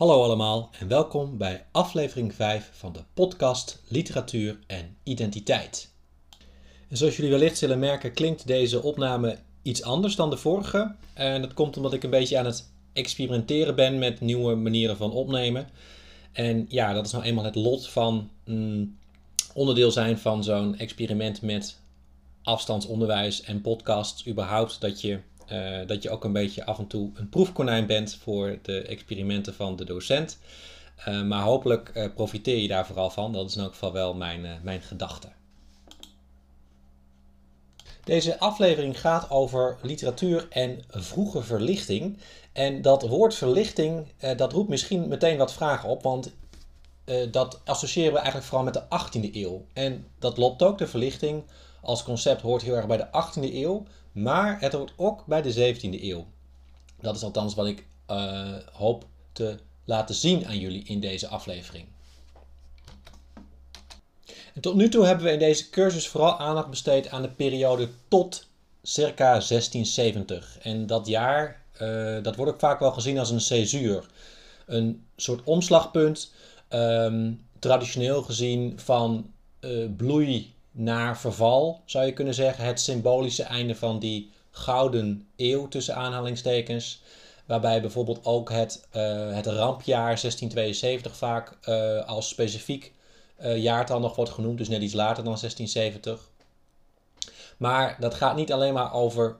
Hallo allemaal en welkom bij aflevering 5 van de podcast Literatuur en Identiteit. En zoals jullie wellicht zullen merken klinkt deze opname iets anders dan de vorige. En dat komt omdat ik een beetje aan het experimenteren ben met nieuwe manieren van opnemen. En ja, dat is nou eenmaal het lot van mm, onderdeel zijn van zo'n experiment met afstandsonderwijs en podcasts überhaupt. Dat je uh, dat je ook een beetje af en toe een proefkonijn bent voor de experimenten van de docent. Uh, maar hopelijk uh, profiteer je daar vooral van. Dat is in elk geval wel mijn, mijn gedachte. Deze aflevering gaat over literatuur en vroege verlichting. En dat woord verlichting, dat roept misschien meteen wat vragen op, want dat associëren we eigenlijk vooral met de 18e eeuw. En dat loopt ook, de verlichting als concept hoort heel erg bij de 18e eeuw. Maar het hoort ook bij de 17e eeuw. Dat is althans wat ik uh, hoop te laten zien aan jullie in deze aflevering. Tot nu toe hebben we in deze cursus vooral aandacht besteed aan de periode tot circa 1670. En dat jaar, uh, dat wordt ook vaak wel gezien als een césuur. Een soort omslagpunt, um, traditioneel gezien van uh, bloei naar verval, zou je kunnen zeggen. Het symbolische einde van die gouden eeuw tussen aanhalingstekens. Waarbij bijvoorbeeld ook het, uh, het rampjaar 1672 vaak uh, als specifiek uh, jaartal nog wordt genoemd, dus net iets later dan 1670. Maar dat gaat niet alleen maar over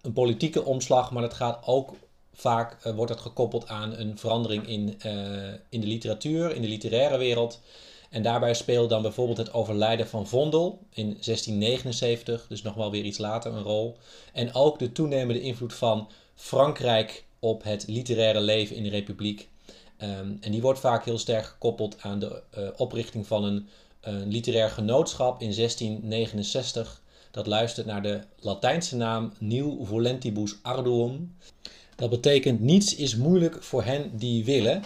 een politieke omslag, maar dat gaat ook vaak wordt het gekoppeld aan een verandering in, in de literatuur, in de literaire wereld. En daarbij speelde dan bijvoorbeeld het overlijden van Vondel in 1679, dus nog wel weer iets later een rol. En ook de toenemende invloed van Frankrijk op het literaire leven in de Republiek. Um, en die wordt vaak heel sterk gekoppeld aan de uh, oprichting van een, een literair genootschap in 1669. Dat luistert naar de Latijnse naam Nieuw Volentibus Arduum. Dat betekent niets is moeilijk voor hen die willen.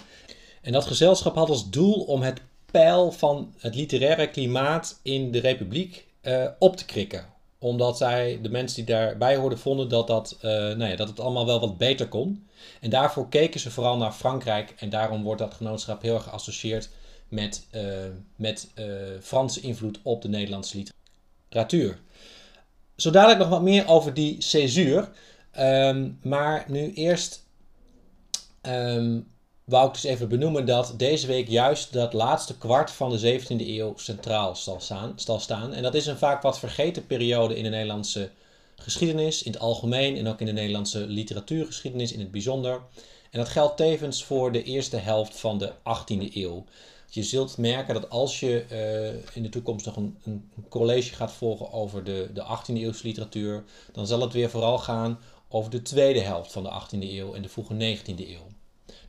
En dat gezelschap had als doel om het peil van het literaire klimaat in de Republiek uh, op te krikken. Omdat zij, de mensen die daarbij hoorden, vonden dat, dat, uh, nou ja, dat het allemaal wel wat beter kon. En daarvoor keken ze vooral naar Frankrijk. En daarom wordt dat genootschap heel erg geassocieerd met, uh, met Franse invloed op de Nederlandse literatuur. Zo dadelijk nog wat meer over die césuur. Um, maar nu eerst um, wou ik dus even benoemen dat deze week juist dat laatste kwart van de 17e eeuw centraal zal staan, staan. En dat is een vaak wat vergeten periode in de Nederlandse geschiedenis, in het algemeen en ook in de Nederlandse literatuurgeschiedenis in het bijzonder. En dat geldt tevens voor de eerste helft van de 18e eeuw. Je zult merken dat als je uh, in de toekomst nog een, een, college gaat volgen over de, de 18e eeuwse literatuur, dan zal het weer vooral gaan over de tweede helft van de 18e eeuw en de vroege 19e eeuw.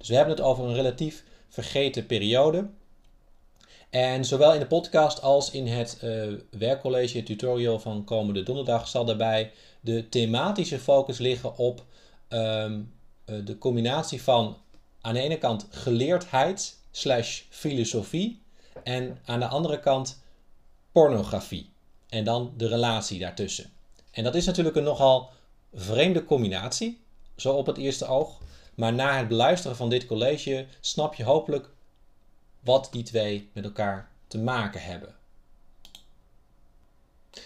Dus we hebben het over een relatief vergeten periode. En zowel in de podcast als in het uh, werkcollege, tutorial van komende donderdag, zal daarbij de thematische focus liggen op um, uh, de combinatie van aan de ene kant geleerdheid slash filosofie en aan de andere kant pornografie. En dan de relatie daartussen. En dat is natuurlijk een nogal vreemde combinatie, zo op het eerste oog. Maar na het beluisteren van dit college snap je hopelijk wat die twee met elkaar te maken hebben.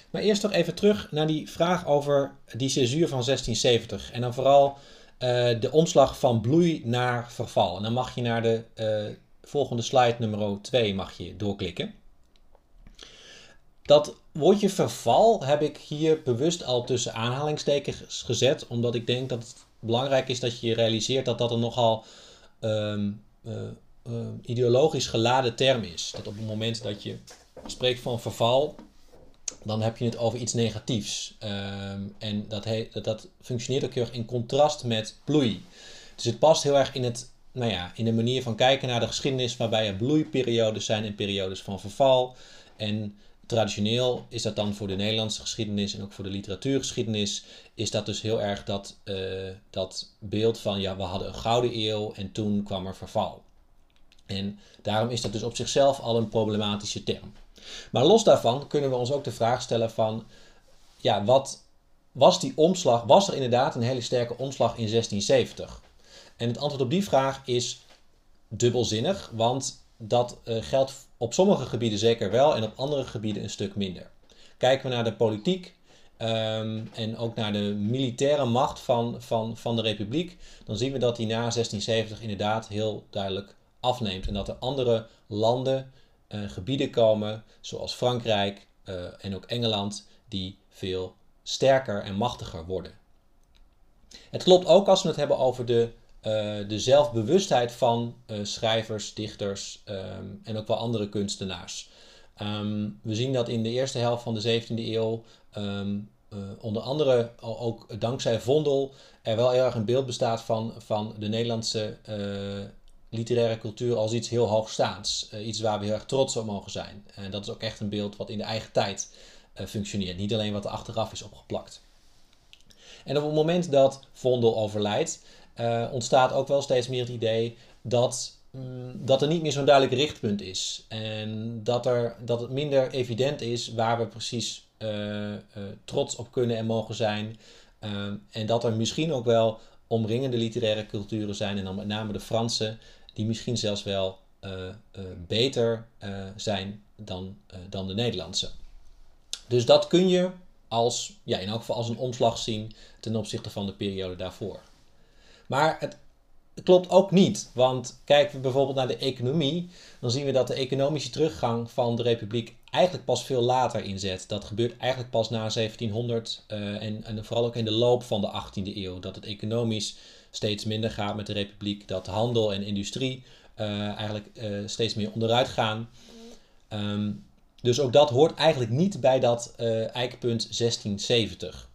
Maar eerst nog even terug naar die vraag over die césuur van 1670. En dan vooral uh, de omslag van bloei naar verval. En dan mag je naar de uh, volgende slide nummer 2 mag je doorklikken. Dat woordje verval heb ik hier bewust al tussen aanhalingstekens gezet, omdat ik denk dat het belangrijk is dat je realiseert dat dat een nogal um, ideologisch geladen term is. Dat op het moment dat je spreekt van verval, dan heb je het over iets negatiefs. Um, en dat, dat, dat functioneert ook heel erg in contrast met bloei. Dus het past heel erg in, het, nou ja, in de manier van kijken naar de geschiedenis, waarbij er bloeiperiodes zijn en periodes van verval. En traditioneel is dat dan voor de Nederlandse geschiedenis en ook voor de literatuurgeschiedenis, is dat dus heel erg dat, uh, dat beeld van ja, we hadden een gouden eeuw en toen kwam er verval. En daarom is dat dus op zichzelf al een problematische term. Maar los daarvan kunnen we ons ook de vraag stellen van, ja, wat was die omslag, was er inderdaad een hele sterke omslag in 1670? En het antwoord op die vraag is dubbelzinnig, want dat geldt op sommige gebieden zeker wel en op andere gebieden een stuk minder. Kijken we naar de politiek, Ehm, en ook naar de militaire macht van, van, van de republiek, dan zien we dat die na 1670 inderdaad heel duidelijk afneemt. En dat er andere landen, uh, gebieden komen, zoals Frankrijk uh, en ook Engeland, die veel sterker en machtiger worden. Het klopt ook als we het hebben over de, de zelfbewustheid van schrijvers, dichters um, en ook wel andere kunstenaars. Um, we zien dat in de eerste helft van de 17e eeuw um, uh, onder andere ook dankzij Vondel er wel erg een beeld bestaat van, van de Nederlandse literaire cultuur als iets heel hoogstaands. Uh, iets waar we heel erg trots op mogen zijn. En dat is ook echt een beeld wat in de eigen tijd functioneert. Niet alleen wat er achteraf is opgeplakt. En op het moment dat Vondel overlijdt, ontstaat ook wel steeds meer het idee dat Mm, dat er niet meer zo'n duidelijk richtpunt is. En dat, er, dat het minder evident is waar we precies uh, uh, trots op kunnen en mogen zijn. En dat er misschien ook wel omringende literaire culturen zijn, en dan met name de Franse, die misschien zelfs wel beter zijn dan, dan de Nederlandse. Dus dat kun je als, ja, in elk geval als een omslag zien ten opzichte van de periode daarvoor. Maar het klopt ook niet. Want kijken we bijvoorbeeld naar de economie, dan zien we dat de economische teruggang van de republiek eigenlijk pas veel later inzet. Dat gebeurt eigenlijk pas na 1700 uh, en, en vooral ook in de loop van de 18e eeuw. Dat het economisch steeds minder gaat met de republiek, dat handel en industrie uh, eigenlijk uh, steeds meer onderuit gaan. Um, dus ook dat hoort eigenlijk niet bij dat eikpunt 1670.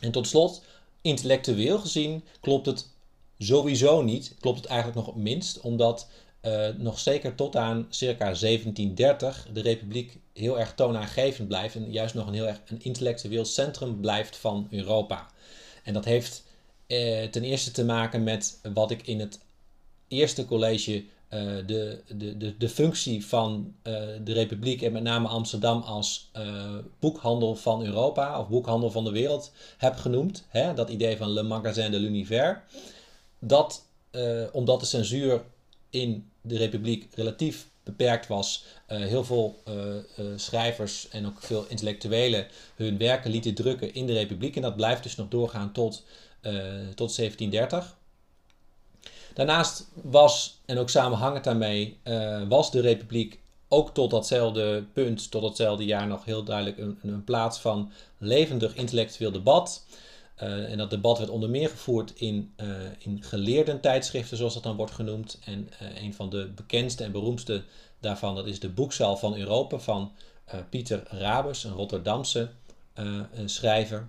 En tot slot, intellectueel gezien klopt het Sowieso niet, klopt het eigenlijk nog het minst, omdat uh, nog zeker tot aan circa 1730 de republiek heel erg toonaangevend blijft en juist nog een heel erg een intellectueel centrum blijft van Europa. En dat heeft uh, ten eerste te maken met wat ik in het eerste college de, de, de, de functie van de republiek en met name Amsterdam als boekhandel van Europa of boekhandel van de wereld heb genoemd. Hè? Dat idee van Le Magasin de l'Univers dat omdat de censuur in de Republiek relatief beperkt was, uh, heel veel schrijvers en ook veel intellectuelen hun werken lieten drukken in de Republiek. En dat blijft dus nog doorgaan tot, tot 1730. Daarnaast was, en ook samenhangend daarmee, was de Republiek ook tot datzelfde punt, tot datzelfde jaar nog heel duidelijk een, een plaats van levendig intellectueel debat. Uh, en dat debat werd onder meer gevoerd in, uh, in geleerden tijdschriften, zoals dat dan wordt genoemd. En een van de bekendste en beroemdste daarvan, dat is de Boekzaal van Europa van Pieter Rabus, een Rotterdamse schrijver.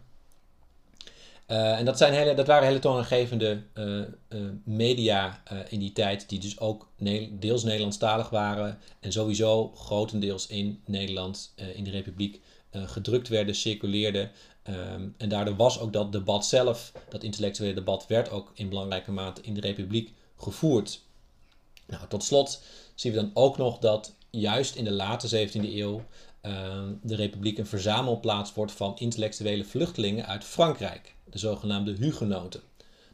En dat, zijn hele, dat waren hele toonaangevende media in die tijd, die dus ook ne deels Nederlandstalig waren en sowieso grotendeels in Nederland, in de Republiek, gedrukt werden, circuleerden. Um, en daardoor was ook dat debat zelf, dat intellectuele debat, werd ook in belangrijke mate in de Republiek gevoerd. Nou, tot slot zien we dan ook nog dat juist in de late 17e eeuw uh, de Republiek een verzamelplaats wordt van intellectuele vluchtelingen uit Frankrijk, de zogenaamde Hugenoten.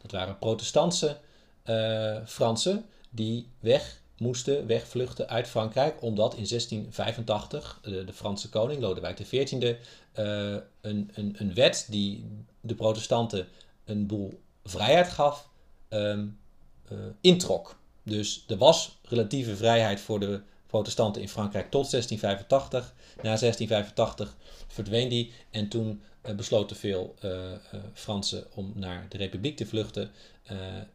Dat waren protestantse uh, Fransen die weg moesten wegvluchten uit Frankrijk, omdat in 1685 de, de Franse koning Lodewijk XIV uh, een, een, een wet die de protestanten een boel vrijheid gaf, uh, introk. Dus er was relatieve vrijheid voor de protestanten in Frankrijk tot 1685. Na 1685 verdween die en toen besloten veel uh, uh, Fransen om naar de Republiek te vluchten.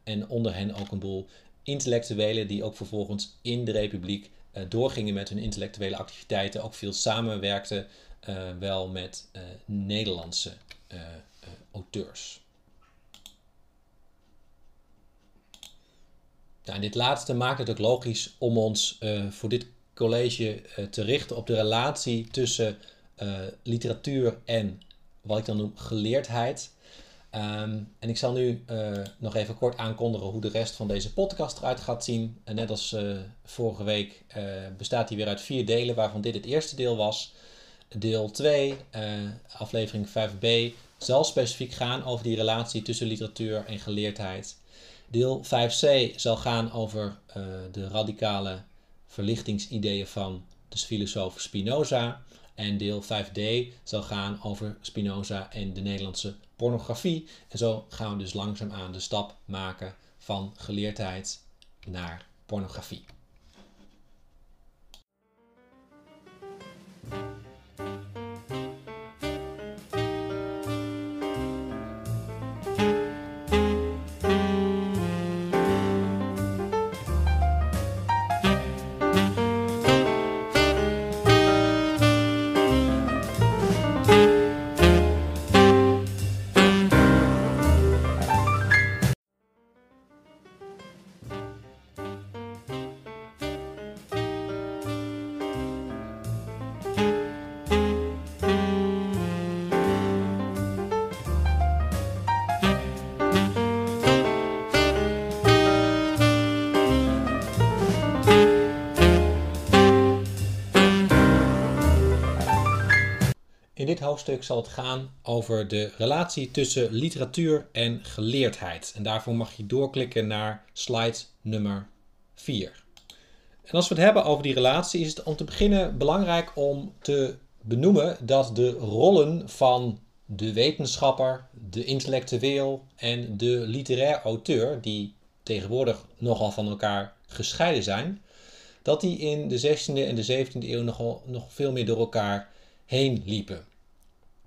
en onder hen ook een boel intellectuelen die ook vervolgens in de Republiek doorgingen met hun intellectuele activiteiten, ook veel samenwerkten wel met Nederlandse auteurs. Nou, dit laatste maakt het ook logisch om ons voor dit college te richten op de relatie tussen literatuur en wat ik dan noem geleerdheid. Um, en ik zal nu uh, nog even kort aankondigen hoe de rest van deze podcast eruit gaat zien. En net als uh, vorige week uh, bestaat die weer uit vier delen, waarvan dit het eerste deel was. Deel 2, aflevering 5b, zal specifiek gaan over die relatie tussen literatuur en geleerdheid. Deel 5c zal gaan over de radicale verlichtingsideeën van de filosoof Spinoza. En deel 5d zal gaan over Spinoza en de Nederlandse pornografie. En zo gaan we dus langzaamaan de stap maken van geleerdheid naar pornografie. Hoofdstuk zal het gaan over de relatie tussen literatuur en geleerdheid. En daarvoor mag je doorklikken naar slide nummer 4. En als we het hebben over die relatie, is het om te beginnen belangrijk om te benoemen dat de rollen van de wetenschapper, de intellectueel en de literair auteur, die tegenwoordig nogal van elkaar gescheiden zijn, dat die in de 16e en de 17e eeuw nogal, nog veel meer door elkaar heen liepen.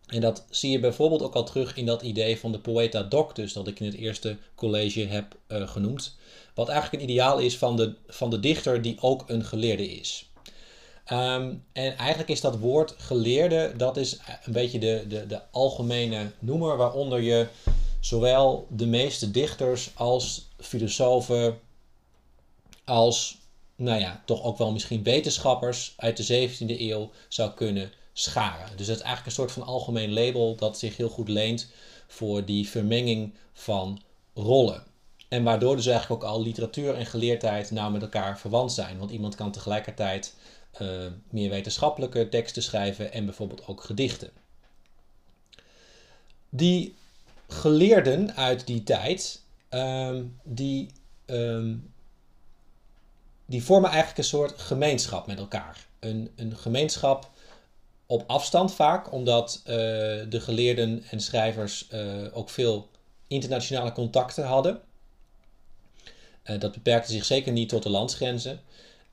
En dat zie je bijvoorbeeld ook al terug in dat idee van de poeta doctus, dat ik in het eerste college heb uh, genoemd. Wat eigenlijk een ideaal is van de, van de dichter die ook een geleerde is. Um, en eigenlijk is dat woord geleerde, dat is een beetje de, de, de algemene noemer waaronder je zowel de meeste dichters als filosofen, als nou ja, toch ook wel misschien wetenschappers uit de 17e eeuw zou kunnen scharen. Dus dat is eigenlijk een soort van algemeen label dat zich heel goed leent voor die vermenging van rollen. En waardoor dus eigenlijk ook al literatuur en geleerdheid nou met elkaar verwant zijn. Want iemand kan tegelijkertijd uh, meer wetenschappelijke teksten schrijven en bijvoorbeeld ook gedichten. Die geleerden uit die tijd, um, die, um, die vormen eigenlijk een soort gemeenschap met elkaar. Een, een gemeenschap op afstand vaak, omdat uh, de geleerden en schrijvers uh, ook veel internationale contacten hadden. Uh, dat beperkte zich zeker niet tot de landsgrenzen.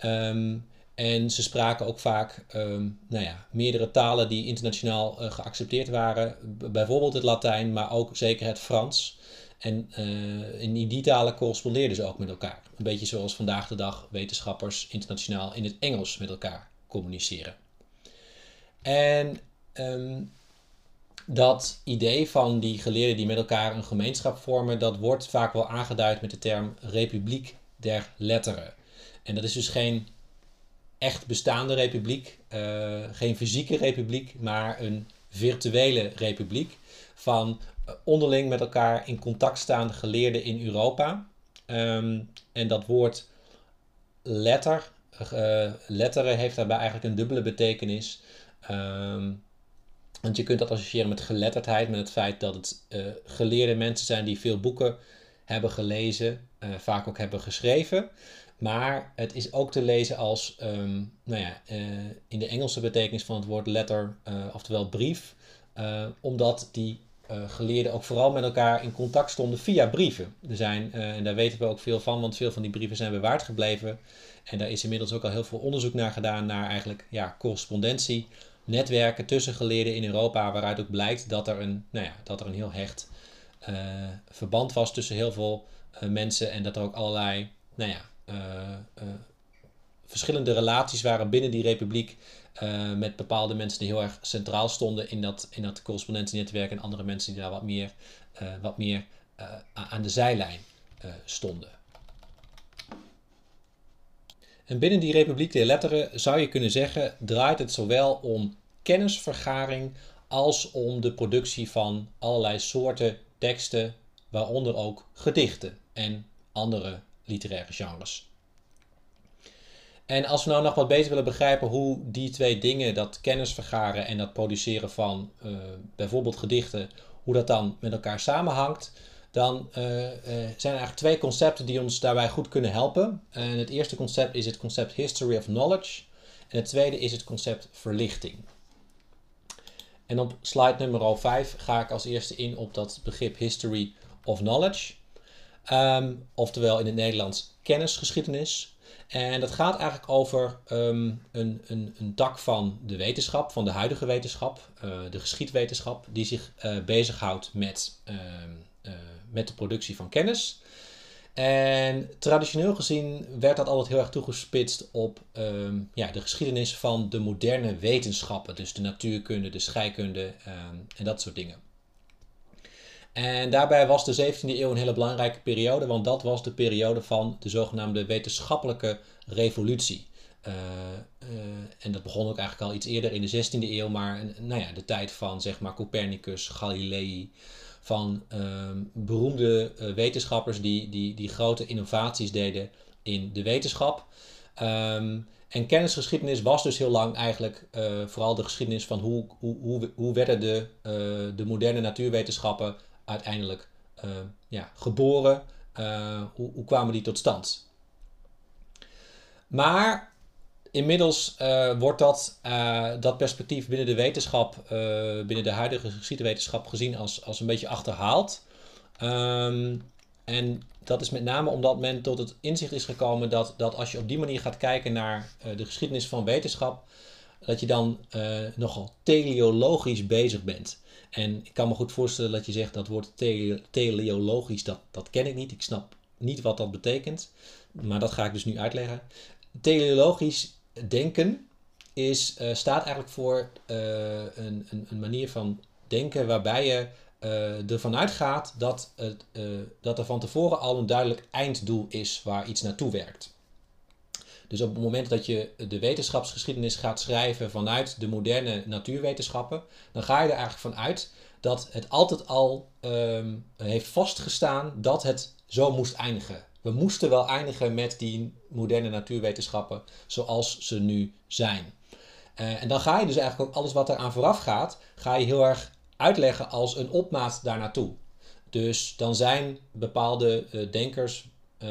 Um, en ze spraken ook vaak um, nou ja, meerdere talen die internationaal geaccepteerd waren. bijvoorbeeld het Latijn, maar ook zeker het Frans. En in die talen correspondeerden ze ook met elkaar. Een beetje zoals vandaag de dag wetenschappers internationaal in het Engels met elkaar communiceren. En ehm, dat idee van die geleerden die met elkaar een gemeenschap vormen, dat wordt vaak wel aangeduid met de term republiek der letteren. En dat is dus geen echt bestaande republiek, uh, geen fysieke republiek, maar een virtuele republiek van eh, onderling met elkaar in contact staande geleerden in Europa. Um, en dat woord letter, uh, letteren heeft daarbij eigenlijk een dubbele betekenis. Um, want je kunt dat associëren met geletterdheid, met het feit dat het uh, geleerde mensen zijn die veel boeken hebben gelezen, uh, vaak ook hebben geschreven. Maar het is ook te lezen als, um, nou ja, uh, in de Engelse betekenis van het woord letter, oftewel brief, omdat die geleerden ook vooral met elkaar in contact stonden via brieven. Er zijn, en daar weten we ook veel van, want veel van die brieven zijn bewaard gebleven. En daar is inmiddels ook al heel veel onderzoek naar gedaan, naar eigenlijk ja, correspondentie netwerken tussen geleerden in Europa, waaruit ook blijkt dat er een, nou ja, dat er een heel hecht uh, verband was tussen heel veel uh, mensen en dat er ook allerlei nou ja, uh, verschillende relaties waren binnen die republiek met bepaalde mensen die heel erg centraal stonden in dat, in dat correspondentienetwerk en andere mensen die daar wat meer, wat meer aan de zijlijn stonden. En binnen die Republiek der Letteren zou je kunnen zeggen, draait het zowel om kennisvergaring als om de productie van allerlei soorten teksten, waaronder ook gedichten en andere literaire genres. En als we nou nog wat beter willen begrijpen hoe die twee dingen, dat kennisvergaren en dat produceren van uh, bijvoorbeeld gedichten, hoe dat dan met elkaar samenhangt, dan zijn er eigenlijk twee concepten die ons daarbij goed kunnen helpen. En het eerste concept is het concept History of Knowledge. En het tweede is het concept verlichting. En op slide nummer 5 ga ik als eerste in op dat begrip History of Knowledge. Ehm, oftewel in het Nederlands kennisgeschiedenis. En dat gaat eigenlijk over ehm, een, een, een tak van de wetenschap, van de huidige wetenschap, uh, de geschiedwetenschap, die zich bezighoudt met, uh, met de productie van kennis. En traditioneel gezien werd dat altijd heel erg toegespitst op ja, de geschiedenis van de moderne wetenschappen, dus de natuurkunde, de scheikunde en dat soort dingen. En daarbij was de 17e eeuw een hele belangrijke periode, want dat was de periode van de zogenaamde wetenschappelijke revolutie. Uh, uh, en dat begon ook eigenlijk al iets eerder in de 16e eeuw, maar nou ja, de tijd van zeg maar Copernicus, Galilei, van uh, beroemde uh, wetenschappers die, die, die grote innovaties deden in de wetenschap. Um, en kennisgeschiedenis was dus heel lang eigenlijk uh, vooral de geschiedenis van hoe, hoe, hoe, hoe werden de, uh, de moderne natuurwetenschappen uiteindelijk ja, geboren? Hoe, hoe, kwamen die tot stand? Maar inmiddels uh, wordt dat, dat perspectief binnen de wetenschap, binnen de huidige geschiedwetenschap, gezien als, als een beetje achterhaald. Um, en dat is met name omdat men tot het inzicht is gekomen dat, dat als je op die manier gaat kijken naar de geschiedenis van wetenschap, dat je dan nogal teleologisch bezig bent. En ik kan me goed voorstellen dat je zegt dat woord teleologisch, dat, dat ken ik niet. Ik snap niet wat dat betekent. Maar dat ga ik dus nu uitleggen. Teleologisch denken is, uh, staat eigenlijk voor uh, een, een, een, manier van denken waarbij je uh, ervan uitgaat dat, het, dat er van tevoren al een duidelijk einddoel is waar iets naartoe werkt. Dus op het moment dat je de wetenschapsgeschiedenis gaat schrijven vanuit de moderne natuurwetenschappen, dan ga je er eigenlijk van uit dat het altijd al um, heeft vastgestaan dat het zo moest eindigen. We moesten wel eindigen met die moderne natuurwetenschappen zoals ze nu zijn. Uh, en dan ga je dus eigenlijk ook alles wat eraan vooraf gaat, ga je heel erg uitleggen als een opmaat daar naartoe. Dus dan zijn bepaalde uh, denkers, uh,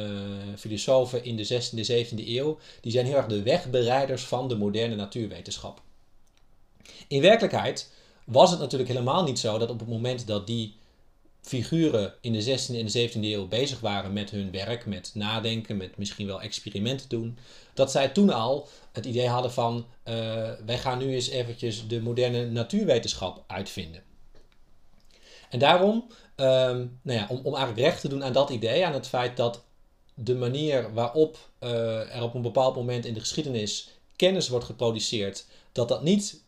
filosofen in de 16e, 17e eeuw, die zijn heel erg de wegbereiders van de moderne natuurwetenschap. In werkelijkheid was het natuurlijk helemaal niet zo dat op het moment dat die figuren in de 16e en de 17e eeuw bezig waren met hun werk, met nadenken, met misschien wel experimenten doen, dat zij toen al het idee hadden van uh, wij gaan nu eens eventjes de moderne natuurwetenschap uitvinden. En daarom, um, nou ja, om, om eigenlijk recht te doen aan dat idee, aan het feit dat de manier waarop uh, er op een bepaald moment in de geschiedenis kennis wordt geproduceerd, dat dat niet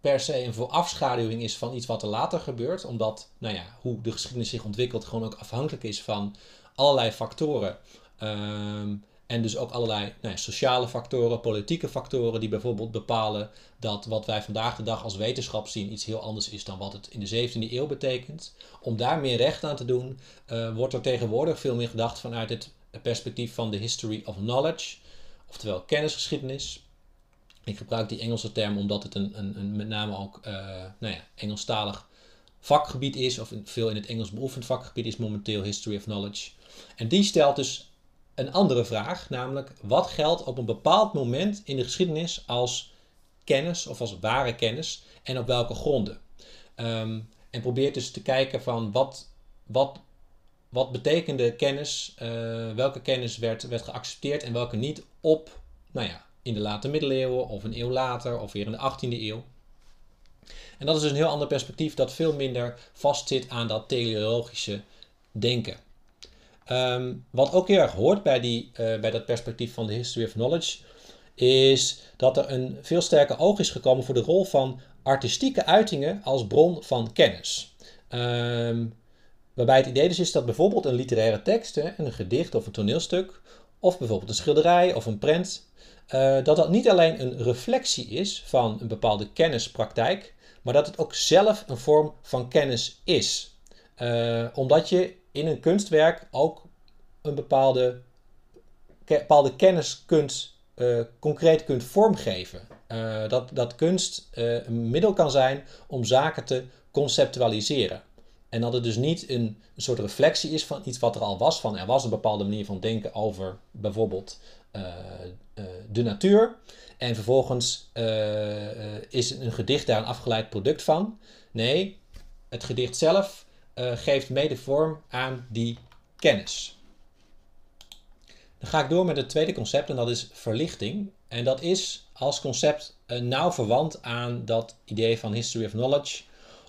per se een voorafschaduwing is van iets wat er later gebeurt, omdat nou ja, hoe de geschiedenis zich ontwikkelt gewoon ook afhankelijk is van allerlei factoren. Um, en dus ook allerlei nou ja, sociale factoren, politieke factoren, die bijvoorbeeld bepalen dat wat wij vandaag de dag als wetenschap zien iets heel anders is dan wat het in de 17e eeuw betekent. Om daar meer recht aan te doen, uh, wordt er tegenwoordig veel meer gedacht vanuit het perspectief van de history of knowledge, oftewel kennisgeschiedenis. Ik gebruik die Engelse term omdat het een, een, een met name ook uh, nou ja, Engelstalig vakgebied is, of veel in het Engels beoefend vakgebied is momenteel History of Knowledge. En die stelt dus een andere vraag, namelijk wat geldt op een bepaald moment in de geschiedenis als kennis of als ware kennis en op welke gronden. Um, en probeert dus te kijken van wat, wat wat betekende kennis, uh, welke kennis werd, werd geaccepteerd en welke niet op, nou ja, in de late middeleeuwen of een eeuw later of weer in de 18e eeuw. En dat is dus een heel ander perspectief dat veel minder vastzit aan dat teleologische denken. Um, wat ook heel erg hoort bij, die, uh, bij dat perspectief van de history of knowledge, is dat er een veel sterker oog is gekomen voor de rol van artistieke uitingen als bron van kennis. Um, Waarbij het idee dus is dat bijvoorbeeld een literaire tekst, een gedicht of een toneelstuk, of bijvoorbeeld een schilderij of een prent, uh, dat dat niet alleen een reflectie is van een bepaalde kennispraktijk, maar dat het ook zelf een vorm van kennis is. Uh, omdat je in een kunstwerk ook een bepaalde, bepaalde kennis kunt, uh, concreet kunt vormgeven. dat, dat kunst een middel kan zijn om zaken te conceptualiseren. En dat het dus niet een, soort reflectie is van iets wat er al was. Van er was een bepaalde manier van denken over bijvoorbeeld de natuur. En vervolgens uh, is een gedicht daar een afgeleid product van. Nee, het gedicht zelf geeft mede vorm aan die kennis. Dan ga ik door met het tweede concept en dat is verlichting. En dat is als concept nauw verwant aan dat idee van history of knowledge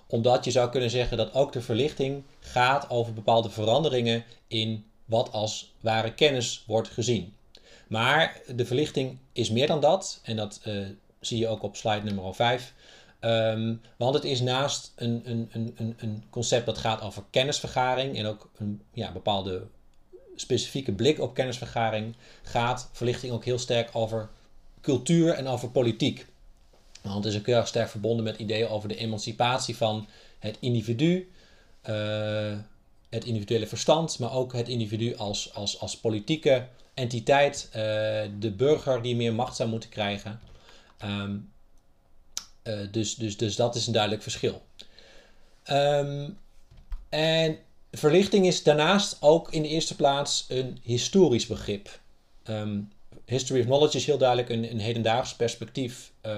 omdat je zou kunnen zeggen dat ook de verlichting gaat over bepaalde veranderingen in wat als ware kennis wordt gezien. Maar de verlichting is meer dan dat. En dat uh, zie je ook op slide nummer 5. Um, ehm, want het is naast een, een, een, een concept dat gaat over kennisvergaring en ook een ja, bepaalde specifieke blik op kennisvergaring, gaat verlichting ook heel sterk over cultuur en over politiek. Want het is ook heel sterk verbonden met ideeën over de emancipatie van het individu, uh, het individuele verstand, maar ook het individu als, als, als politieke entiteit, uh, de burger die meer macht zou moeten krijgen. Um, uh, dus, dus, dus dat is een duidelijk verschil. Um, en verlichting is daarnaast ook in de eerste plaats een historisch begrip. Um, History of Knowledge is heel duidelijk een, een hedendaags perspectief uh,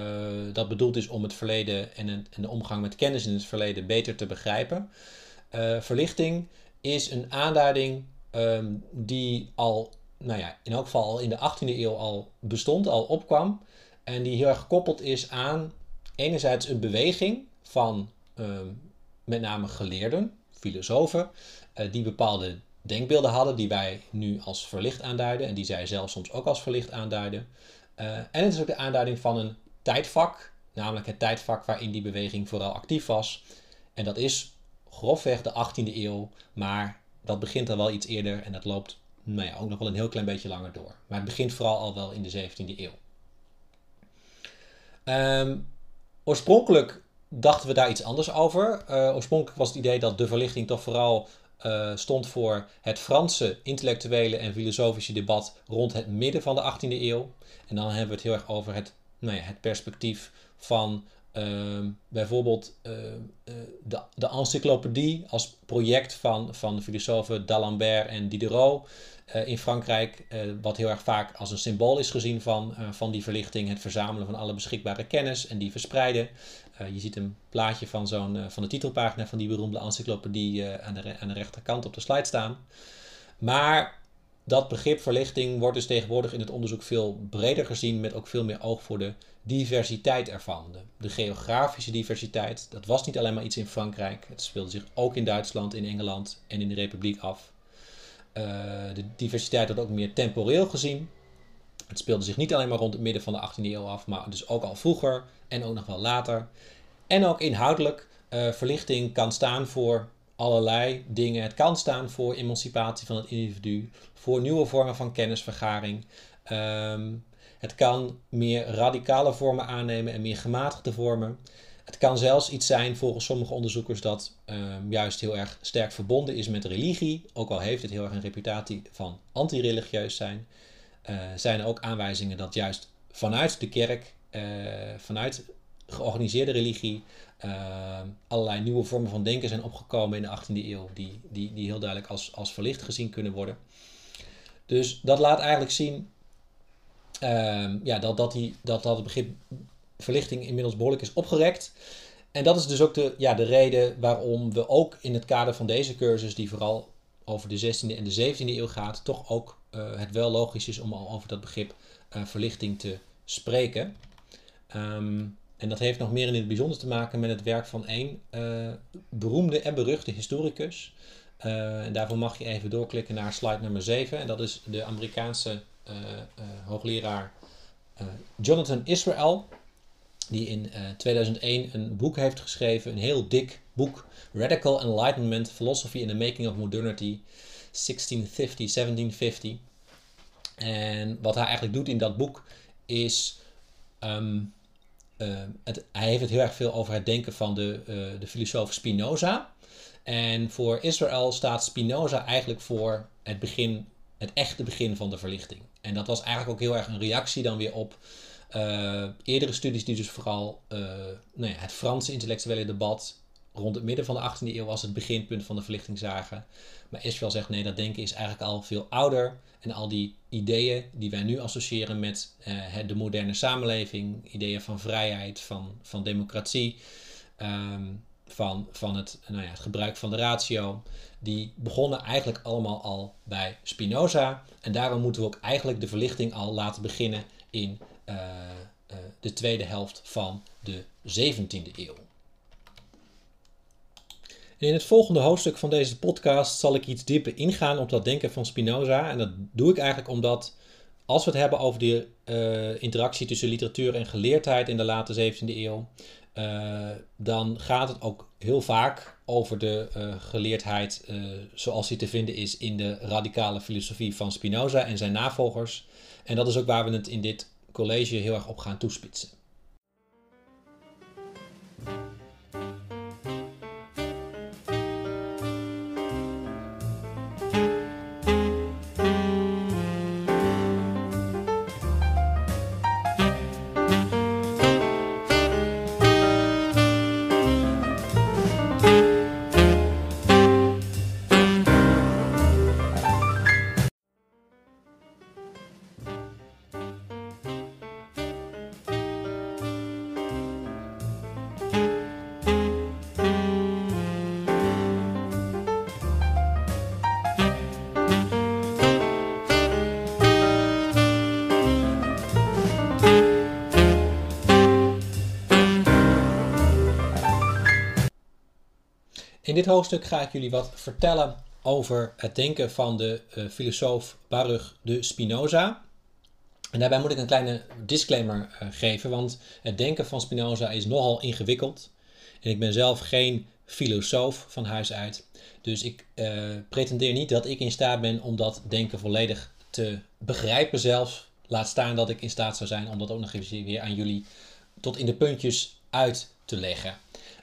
dat bedoeld is om het verleden en, en, de omgang met kennis in het verleden beter te begrijpen. Verlichting is een aanduiding die al, nou ja, in elk geval al in de 18e eeuw al bestond, al opkwam. En die heel erg gekoppeld is aan enerzijds een beweging van um, met name geleerden, filosofen, uh, die bepaalde denkbeelden hadden die wij nu als verlicht aanduiden en die zij zelf soms ook als verlicht aanduiden. Uh, en het is ook de aanduiding van een tijdvak, namelijk het tijdvak waarin die beweging vooral actief was. En dat is grofweg de 18e eeuw, maar dat begint al wel iets eerder en dat loopt nou ja, ook nog wel een heel klein beetje langer door. Maar het begint vooral al wel in de 17e eeuw. Um, oorspronkelijk dachten we daar iets anders over. Uh, oorspronkelijk was het idee dat de verlichting toch vooral uh, stond voor het Franse intellectuele en filosofische debat rond het midden van de 18e eeuw. En dan hebben we het heel erg over het, nou ja, het perspectief van bijvoorbeeld uh, de, de encyclopedie als project van, van de filosofen d'Alembert en Diderot in Frankrijk, wat heel erg vaak als een symbool is gezien van, van die verlichting, het verzamelen van alle beschikbare kennis en die verspreiden. Je ziet een plaatje van, zo'n, van de titelpagina van die beroemde encyclopedie aan, de, aan de rechterkant op de slide staan. Maar dat begrip verlichting wordt dus tegenwoordig in het onderzoek veel breder gezien, met ook veel meer oog voor de diversiteit ervan. De, geografische diversiteit, dat was niet alleen maar iets in Frankrijk, het speelde zich ook in Duitsland, in Engeland en in de Republiek af. de diversiteit wordt ook meer temporeel gezien. Het speelde zich niet alleen maar rond het midden van de 18e eeuw af, maar dus ook al vroeger en ook nog wel later. En ook inhoudelijk, uh, verlichting kan staan voor allerlei dingen. Het kan staan voor emancipatie van het individu, voor nieuwe vormen van kennisvergaring. Um, het kan meer radicale vormen aannemen en meer gematigde vormen. Het kan zelfs iets zijn volgens sommige onderzoekers dat um, juist heel erg sterk verbonden is met religie, ook al heeft het heel erg een reputatie van anti-religieus zijn. Uh, zijn er ook aanwijzingen dat juist vanuit de kerk uh, vanuit georganiseerde religie uh, allerlei nieuwe vormen van denken zijn opgekomen in de 18e eeuw, die, die, die heel duidelijk als, als verlicht gezien kunnen worden. Dus dat laat eigenlijk zien uh, ja, dat, dat, die, dat, dat het begrip verlichting inmiddels behoorlijk is opgerekt. En dat is dus ook de, ja, de reden waarom we ook in het kader van deze cursus, die vooral over de 16e en de 17e eeuw gaat, toch ook uh, het wel logisch is om al over dat begrip uh, verlichting te spreken. Um, en dat heeft nog meer in het bijzonder te maken met het werk van één uh, beroemde en beruchte historicus. En daarvoor mag je even doorklikken naar slide nummer 7. En dat is de Amerikaanse hoogleraar Jonathan Israel. Die in 2001 een boek heeft geschreven, een heel dik boek. Radical Enlightenment, Philosophy in the Making of Modernity, 1650-1750. En wat hij eigenlijk doet in dat boek is het, hij heeft het heel erg veel over het denken van de, de filosoof Spinoza. En voor Israël staat Spinoza eigenlijk voor het begin, het echte begin van de verlichting. En dat was eigenlijk ook heel erg een reactie dan weer op uh, eerdere studies die dus vooral nou ja, het Franse intellectuele debat rond het midden van de 18e eeuw als het beginpunt van de verlichting zagen. Maar Esquel zegt nee, dat denken is eigenlijk al veel ouder. En al die ideeën die wij nu associëren met uh, de moderne samenleving, ideeën van vrijheid, van, van democratie, um, van, van het, nou ja, het gebruik van de ratio, die begonnen eigenlijk allemaal al bij Spinoza. En daarom moeten we ook eigenlijk de verlichting al laten beginnen in uh, uh, de tweede helft van de 17e eeuw. In het volgende hoofdstuk van deze podcast zal ik iets dieper ingaan op dat denken van Spinoza. En dat doe ik eigenlijk omdat, als we het hebben over de uh, interactie tussen literatuur en geleerdheid in de late 17e eeuw, uh, dan gaat het ook heel vaak over de uh, geleerdheid zoals die te vinden is in de radicale filosofie van Spinoza en zijn navolgers. En dat is ook waar we het in dit college heel erg op gaan toespitsen. In dit hoofdstuk ga ik jullie wat vertellen over het denken van de uh, filosoof Baruch de Spinoza. En daarbij moet ik een kleine disclaimer uh, geven, want het denken van Spinoza is nogal ingewikkeld. En ik ben zelf geen filosoof van huis uit. Dus ik uh, pretendeer niet dat ik in staat ben om dat denken volledig te begrijpen zelfs. Laat staan dat ik in staat zou zijn om dat ook nog eens weer aan jullie tot in de puntjes uit te leggen.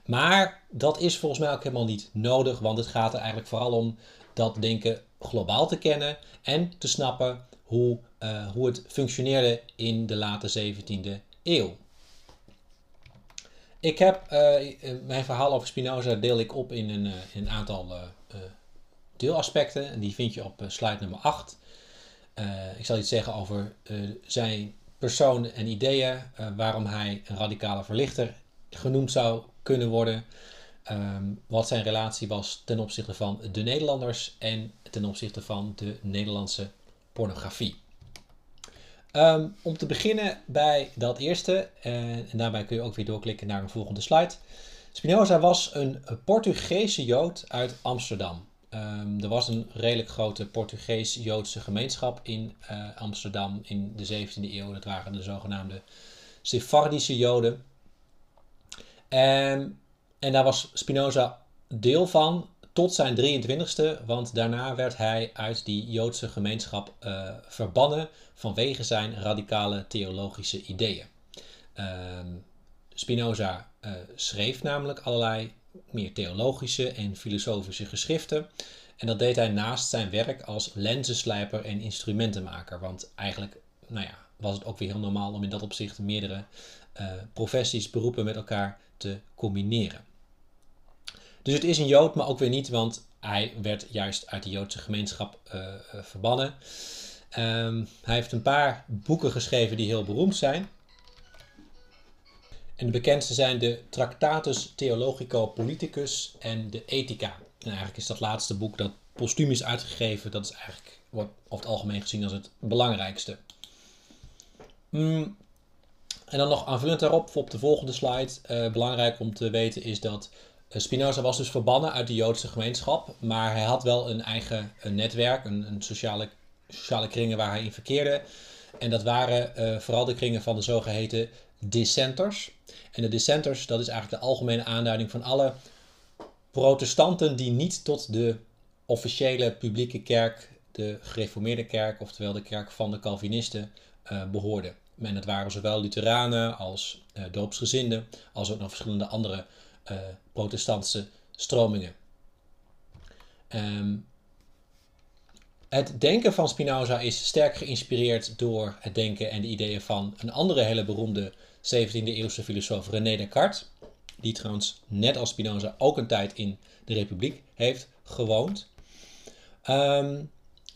Maar dat is volgens mij ook helemaal niet nodig, want het gaat er eigenlijk vooral om dat denken globaal te kennen en te snappen hoe, uh, hoe het functioneerde in de late 17e eeuw. Ik heb uh, mijn verhaal over Spinoza deel ik op in een, in een aantal deelaspecten en die vind je op slide nummer 8. ik zal iets zeggen over zijn persoon en ideeën, waarom hij een radicale verlichter genoemd zou kunnen worden. Um, wat zijn relatie was ten opzichte van de Nederlanders en ten opzichte van de Nederlandse pornografie. Um, om te beginnen bij dat eerste, en, en daarbij kun je ook weer doorklikken naar een volgende slide. Spinoza was een Portugese Jood uit Amsterdam. Um, er was een redelijk grote Portugees-Joodse gemeenschap in uh, Amsterdam in de 17e eeuw. Dat waren de zogenaamde Sephardische Joden. En, en daar was Spinoza deel van tot zijn 23ste, want daarna werd hij uit die Joodse gemeenschap uh, verbannen vanwege zijn radicale theologische ideeën. Uh, Spinoza uh, schreef namelijk allerlei meer theologische en filosofische geschriften. En dat deed hij naast zijn werk als lenzenslijper en instrumentenmaker. Want eigenlijk nou ja, was het ook weer heel normaal om in dat opzicht meerdere uh, professies, beroepen met elkaar te combineren. Dus het is een Jood, maar ook weer niet, want hij werd juist uit de Joodse gemeenschap uh, uh, verbannen. Um, hij heeft een paar boeken geschreven die heel beroemd zijn. En de bekendste zijn de Tractatus Theologico Politicus en de Ethica. En eigenlijk is dat laatste boek dat postuum is uitgegeven, dat is eigenlijk, wordt over het algemeen gezien als het belangrijkste. Mm, en dan nog aanvullend daarop, op de volgende slide, uh, belangrijk om te weten is dat uh, Spinoza was dus verbannen uit de Joodse gemeenschap, maar hij had wel een eigen een netwerk, een, sociale, sociale kringen waar hij in verkeerde. En dat waren vooral de kringen van de zogeheten dissenters. En de dissenters, dat is eigenlijk de algemene aanduiding van alle protestanten die niet tot de officiële publieke kerk, de gereformeerde kerk, oftewel de kerk van de Calvinisten, behoorden. En dat waren zowel Lutheranen als uh, doopsgezinden, als ook nog verschillende andere uh, protestantse stromingen. Um, het denken van Spinoza is sterk geïnspireerd door het denken en de ideeën van een andere hele beroemde 17e eeuwse filosoof René Descartes. die trouwens net als Spinoza ook een tijd in de Republiek heeft gewoond. Ehm,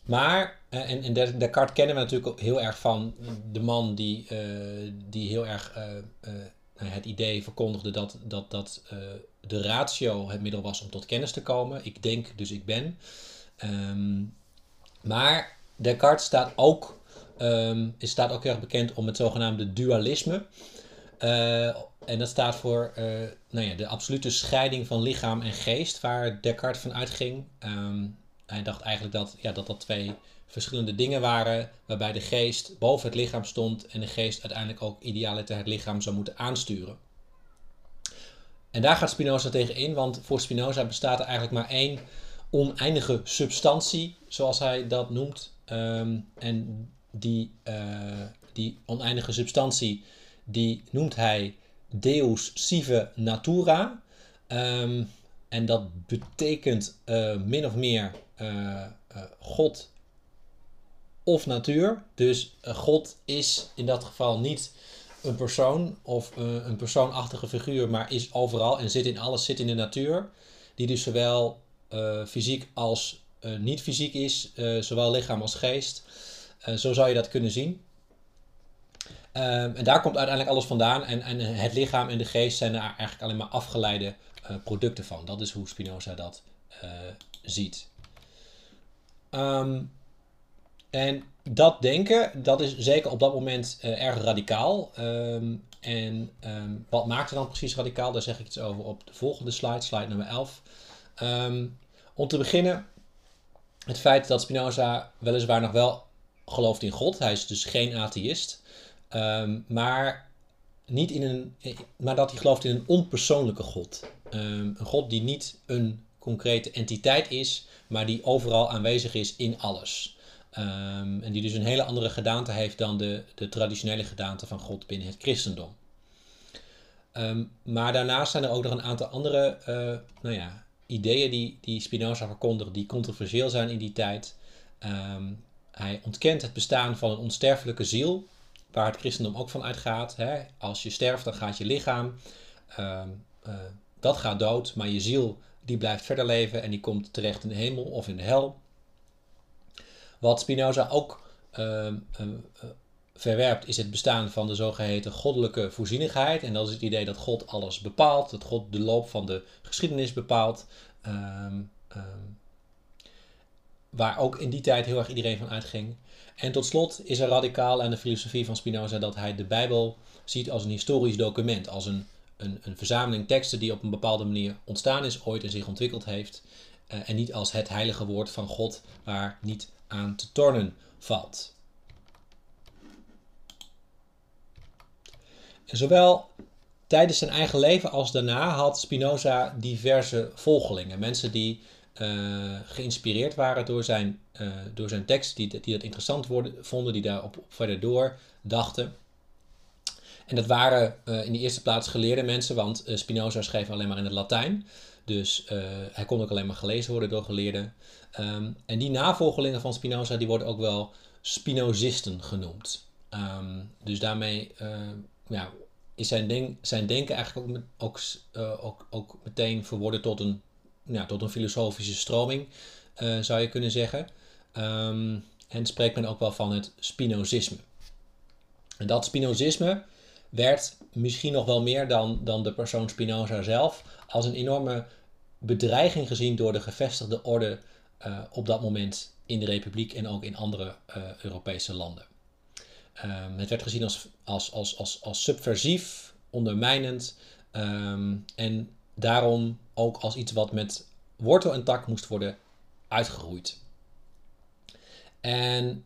maar, en, en Descartes kennen we natuurlijk heel erg van de man die, uh, die heel erg uh, het idee verkondigde dat, dat, dat de ratio het middel was om tot kennis te komen. Ik denk, dus ik ben. Um, maar Descartes staat ook, um, staat ook erg bekend om het zogenaamde dualisme. En dat staat voor nou ja, de absolute scheiding van lichaam en geest, waar Descartes van uitging. Um, hij dacht eigenlijk dat, ja, dat dat twee verschillende dingen waren, waarbij de geest boven het lichaam stond en de geest uiteindelijk ook idealiter het lichaam zou moeten aansturen. En daar gaat Spinoza tegen in, want voor Spinoza bestaat er eigenlijk maar één oneindige substantie, zoals hij dat noemt. Um, en die, uh, die oneindige substantie, die noemt hij Deus sive natura. Um, en dat betekent uh, min of meer uh, God of natuur. Dus God is in dat geval niet een persoon of een persoonachtige figuur, maar is overal en zit in alles, zit in de natuur. Die dus zowel uh, fysiek als niet fysiek is, zowel lichaam als geest. zo zou je dat kunnen zien. Ehm, en daar komt uiteindelijk alles vandaan. En, en, het lichaam en de geest zijn er eigenlijk alleen maar afgeleide producten van. Dat is hoe Spinoza dat ziet. Um, en dat denken, dat is zeker op dat moment erg radicaal. Um, en wat maakt het dan precies radicaal? Daar zeg ik iets over op de volgende slide, slide nummer 11. Um, om te beginnen, het feit dat Spinoza weliswaar nog wel gelooft in God. Hij is dus geen atheïst. Maar, niet in een, maar dat hij gelooft in een onpersoonlijke God. Een God die niet een concrete entiteit is, maar die overal aanwezig is in alles. Um, en die dus een hele andere gedaante heeft dan de, de traditionele gedaante van God binnen het christendom. maar daarnaast zijn er ook nog een aantal andere uh, nou ja, ideeën die, die Spinoza verkondigde, die controversieel zijn in die tijd. Um, hij ontkent het bestaan van een onsterfelijke ziel, waar het christendom ook van uitgaat. Hè? Als je sterft, dan gaat je lichaam, uh, dat gaat dood, maar je ziel die blijft verder leven en die komt terecht in de hemel of in de hel. Wat Spinoza ook uh, verwerpt is het bestaan van de zogeheten goddelijke voorzienigheid. En dat is het idee dat God alles bepaalt, dat God de loop van de geschiedenis bepaalt. Um, waar ook in die tijd heel erg iedereen van uitging. En tot slot is er radicaal aan de filosofie van Spinoza dat hij de Bijbel ziet als een historisch document, als een, een, een verzameling teksten die op een bepaalde manier ontstaan is ooit en zich ontwikkeld heeft. Uh, en niet als het heilige woord van God waar niet aan te tornen valt. zowel tijdens zijn eigen leven als daarna had Spinoza diverse volgelingen. Mensen die uh, geïnspireerd waren door zijn, uh, door zijn tekst, die, die dat interessant vonden, die daarop op verder door dachten. En dat waren uh, in de eerste plaats geleerde mensen, want Spinoza schreef alleen maar in het Latijn. Dus hij kon ook alleen maar gelezen worden door geleerden. Um, en die navolgelingen van Spinoza, die worden ook wel Spinozisten genoemd. Um, dus daarmee ja, is zijn, zijn denken eigenlijk ook, uh, ook, ook meteen verworden tot een, ja, tot een filosofische stroming, zou je kunnen zeggen. Um, en spreekt men ook wel van het Spinozisme. En dat Spinozisme werd misschien nog wel meer dan, dan de persoon Spinoza zelf als een enorme bedreiging gezien door de gevestigde orde uh, op dat moment in de Republiek en ook in andere Europese landen. Um, het werd gezien als, als, als, als, als subversief, ondermijnend um, en daarom ook als iets wat met wortel en tak moest worden uitgeroeid. En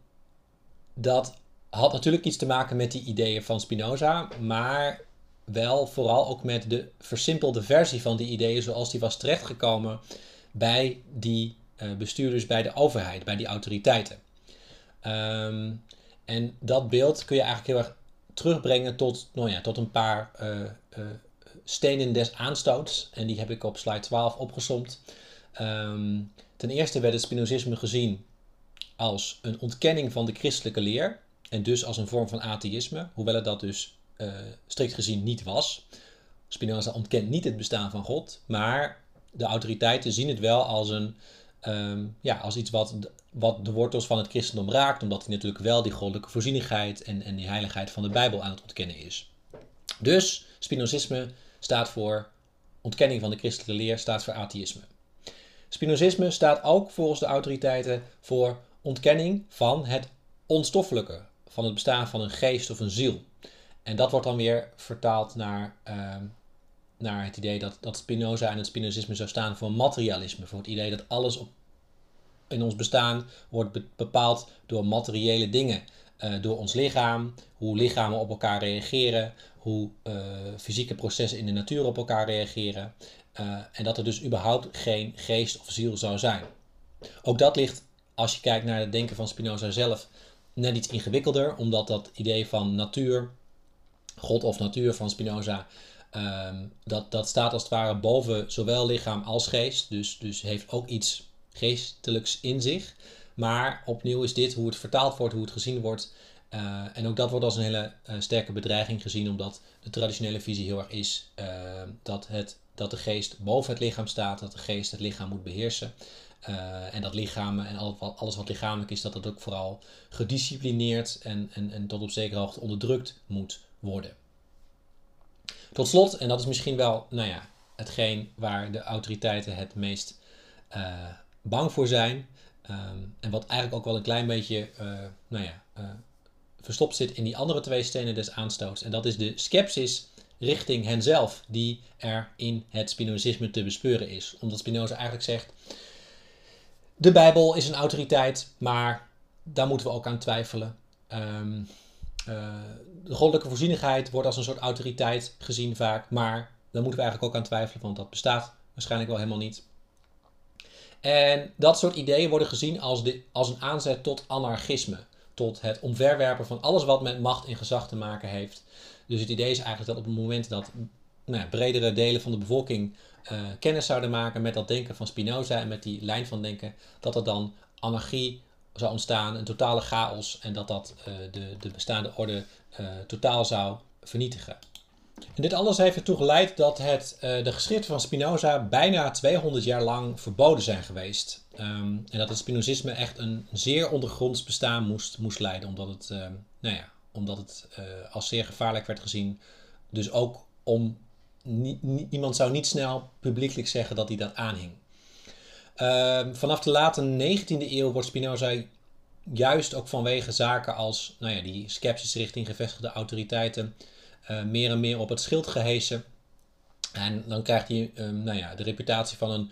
dat had natuurlijk iets te maken met die ideeën van Spinoza, maar wel vooral ook met de versimpelde versie van die ideeën zoals die was terechtgekomen bij die uh, bestuurders, bij de overheid, bij die autoriteiten. Um, en dat beeld kun je eigenlijk heel erg terugbrengen tot, nou ja, tot een paar uh, stenen des aanstoots. En die heb ik op slide 12 opgesomd. Um, ten eerste werd het Spinozisme gezien als een ontkenning van de christelijke leer. En dus als een vorm van atheïsme, hoewel het dat dus uh, strikt gezien niet was. Spinoza ontkent niet het bestaan van God, maar de autoriteiten zien het wel als, een, ehm, ja, als iets wat, wat de wortels van het christendom raakt, omdat hij natuurlijk wel die goddelijke voorzienigheid en, en die heiligheid van de Bijbel aan het ontkennen is. Dus Spinozisme staat voor ontkenning van de christelijke leer, staat voor atheïsme. Spinozisme staat ook volgens de autoriteiten voor ontkenning van het onstoffelijke, van het bestaan van een geest of een ziel. En dat wordt dan weer vertaald naar, ehm, naar het idee dat, dat Spinoza en het Spinozisme zou staan voor materialisme, voor het idee dat alles op, in ons bestaan wordt bepaald door materiële dingen. Uh, door ons lichaam, hoe lichamen op elkaar reageren, hoe uh, fysieke processen in de natuur op elkaar reageren. Uh, en dat er dus überhaupt geen geest of ziel zou zijn. Ook dat ligt, als je kijkt naar het denken van Spinoza zelf, net iets ingewikkelder, omdat dat idee van natuur, God of natuur van Spinoza, um, dat, dat staat als het ware boven zowel lichaam als geest. Dus, dus heeft ook iets geestelijks in zich. Maar opnieuw is dit hoe het vertaald wordt, hoe het gezien wordt. Uh, en ook dat wordt als een hele uh, sterke bedreiging gezien, omdat de traditionele visie heel erg is uh, dat, het, dat de geest boven het lichaam staat, dat de geest het lichaam moet beheersen. Uh, en dat lichaam en alles wat lichamelijk is, dat dat ook vooral gedisciplineerd en, en, en tot op zekere hoogte onderdrukt moet worden. Tot slot, en dat is misschien wel nou ja, hetgeen waar de autoriteiten het meest uh, bang voor zijn. Um, en wat eigenlijk ook wel een klein beetje uh, nou ja, verstopt zit in die andere twee stenen des aanstoots. En dat is de scepsis richting henzelf, die er in het Spinozisme te bespeuren is. Omdat Spinoza eigenlijk zegt de Bijbel is een autoriteit, maar daar moeten we ook aan twijfelen. Um, de goddelijke voorzienigheid wordt als een soort autoriteit gezien vaak, maar daar moeten we eigenlijk ook aan twijfelen, want dat bestaat waarschijnlijk wel helemaal niet. En dat soort ideeën worden gezien als, de, als een aanzet tot anarchisme, tot het omverwerpen van alles wat met macht en gezag te maken heeft. Dus het idee is eigenlijk dat op het moment dat nou bredere delen van de bevolking uh, kennis zouden maken met dat denken van Spinoza en met die lijn van denken, dat er dan anarchie zou ontstaan, een totale chaos en dat dat uh, de, de bestaande orde uh, totaal zou vernietigen. En dit alles heeft ertoe geleid dat het, de geschriften van Spinoza bijna 200 jaar lang verboden zijn geweest. Um, en dat het Spinozisme echt een zeer ondergronds bestaan moest, moest leiden, omdat het, nou ja, omdat het als zeer gevaarlijk werd gezien. Dus ook om iemand zou niet snel publiekelijk zeggen dat hij dat aanhing. Uh, vanaf de late 19e eeuw wordt Spinoza juist ook vanwege zaken als nou ja, die sceptisch richting gevestigde autoriteiten uh, meer en meer op het schild gehesen. En dan krijgt hij uh, nou ja, de reputatie van een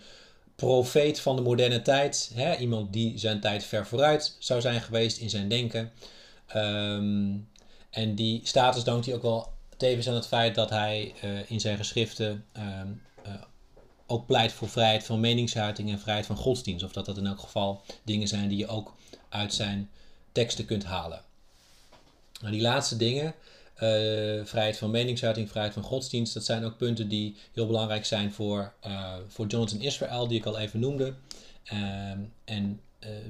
profeet van de moderne tijd. Hè? Iemand die zijn tijd ver vooruit zou zijn geweest in zijn denken. Um, en die status dankt hij ook wel tevens aan het feit dat hij uh, in zijn geschriften uh, ook pleit voor vrijheid van meningsuiting en vrijheid van godsdienst. Of dat dat in elk geval dingen zijn die je ook uit zijn teksten kunt halen. Nou, die laatste dingen, vrijheid van meningsuiting, vrijheid van godsdienst, dat zijn ook punten die heel belangrijk zijn voor, voor Jonathan Israel, die ik al even noemde. Ehm, en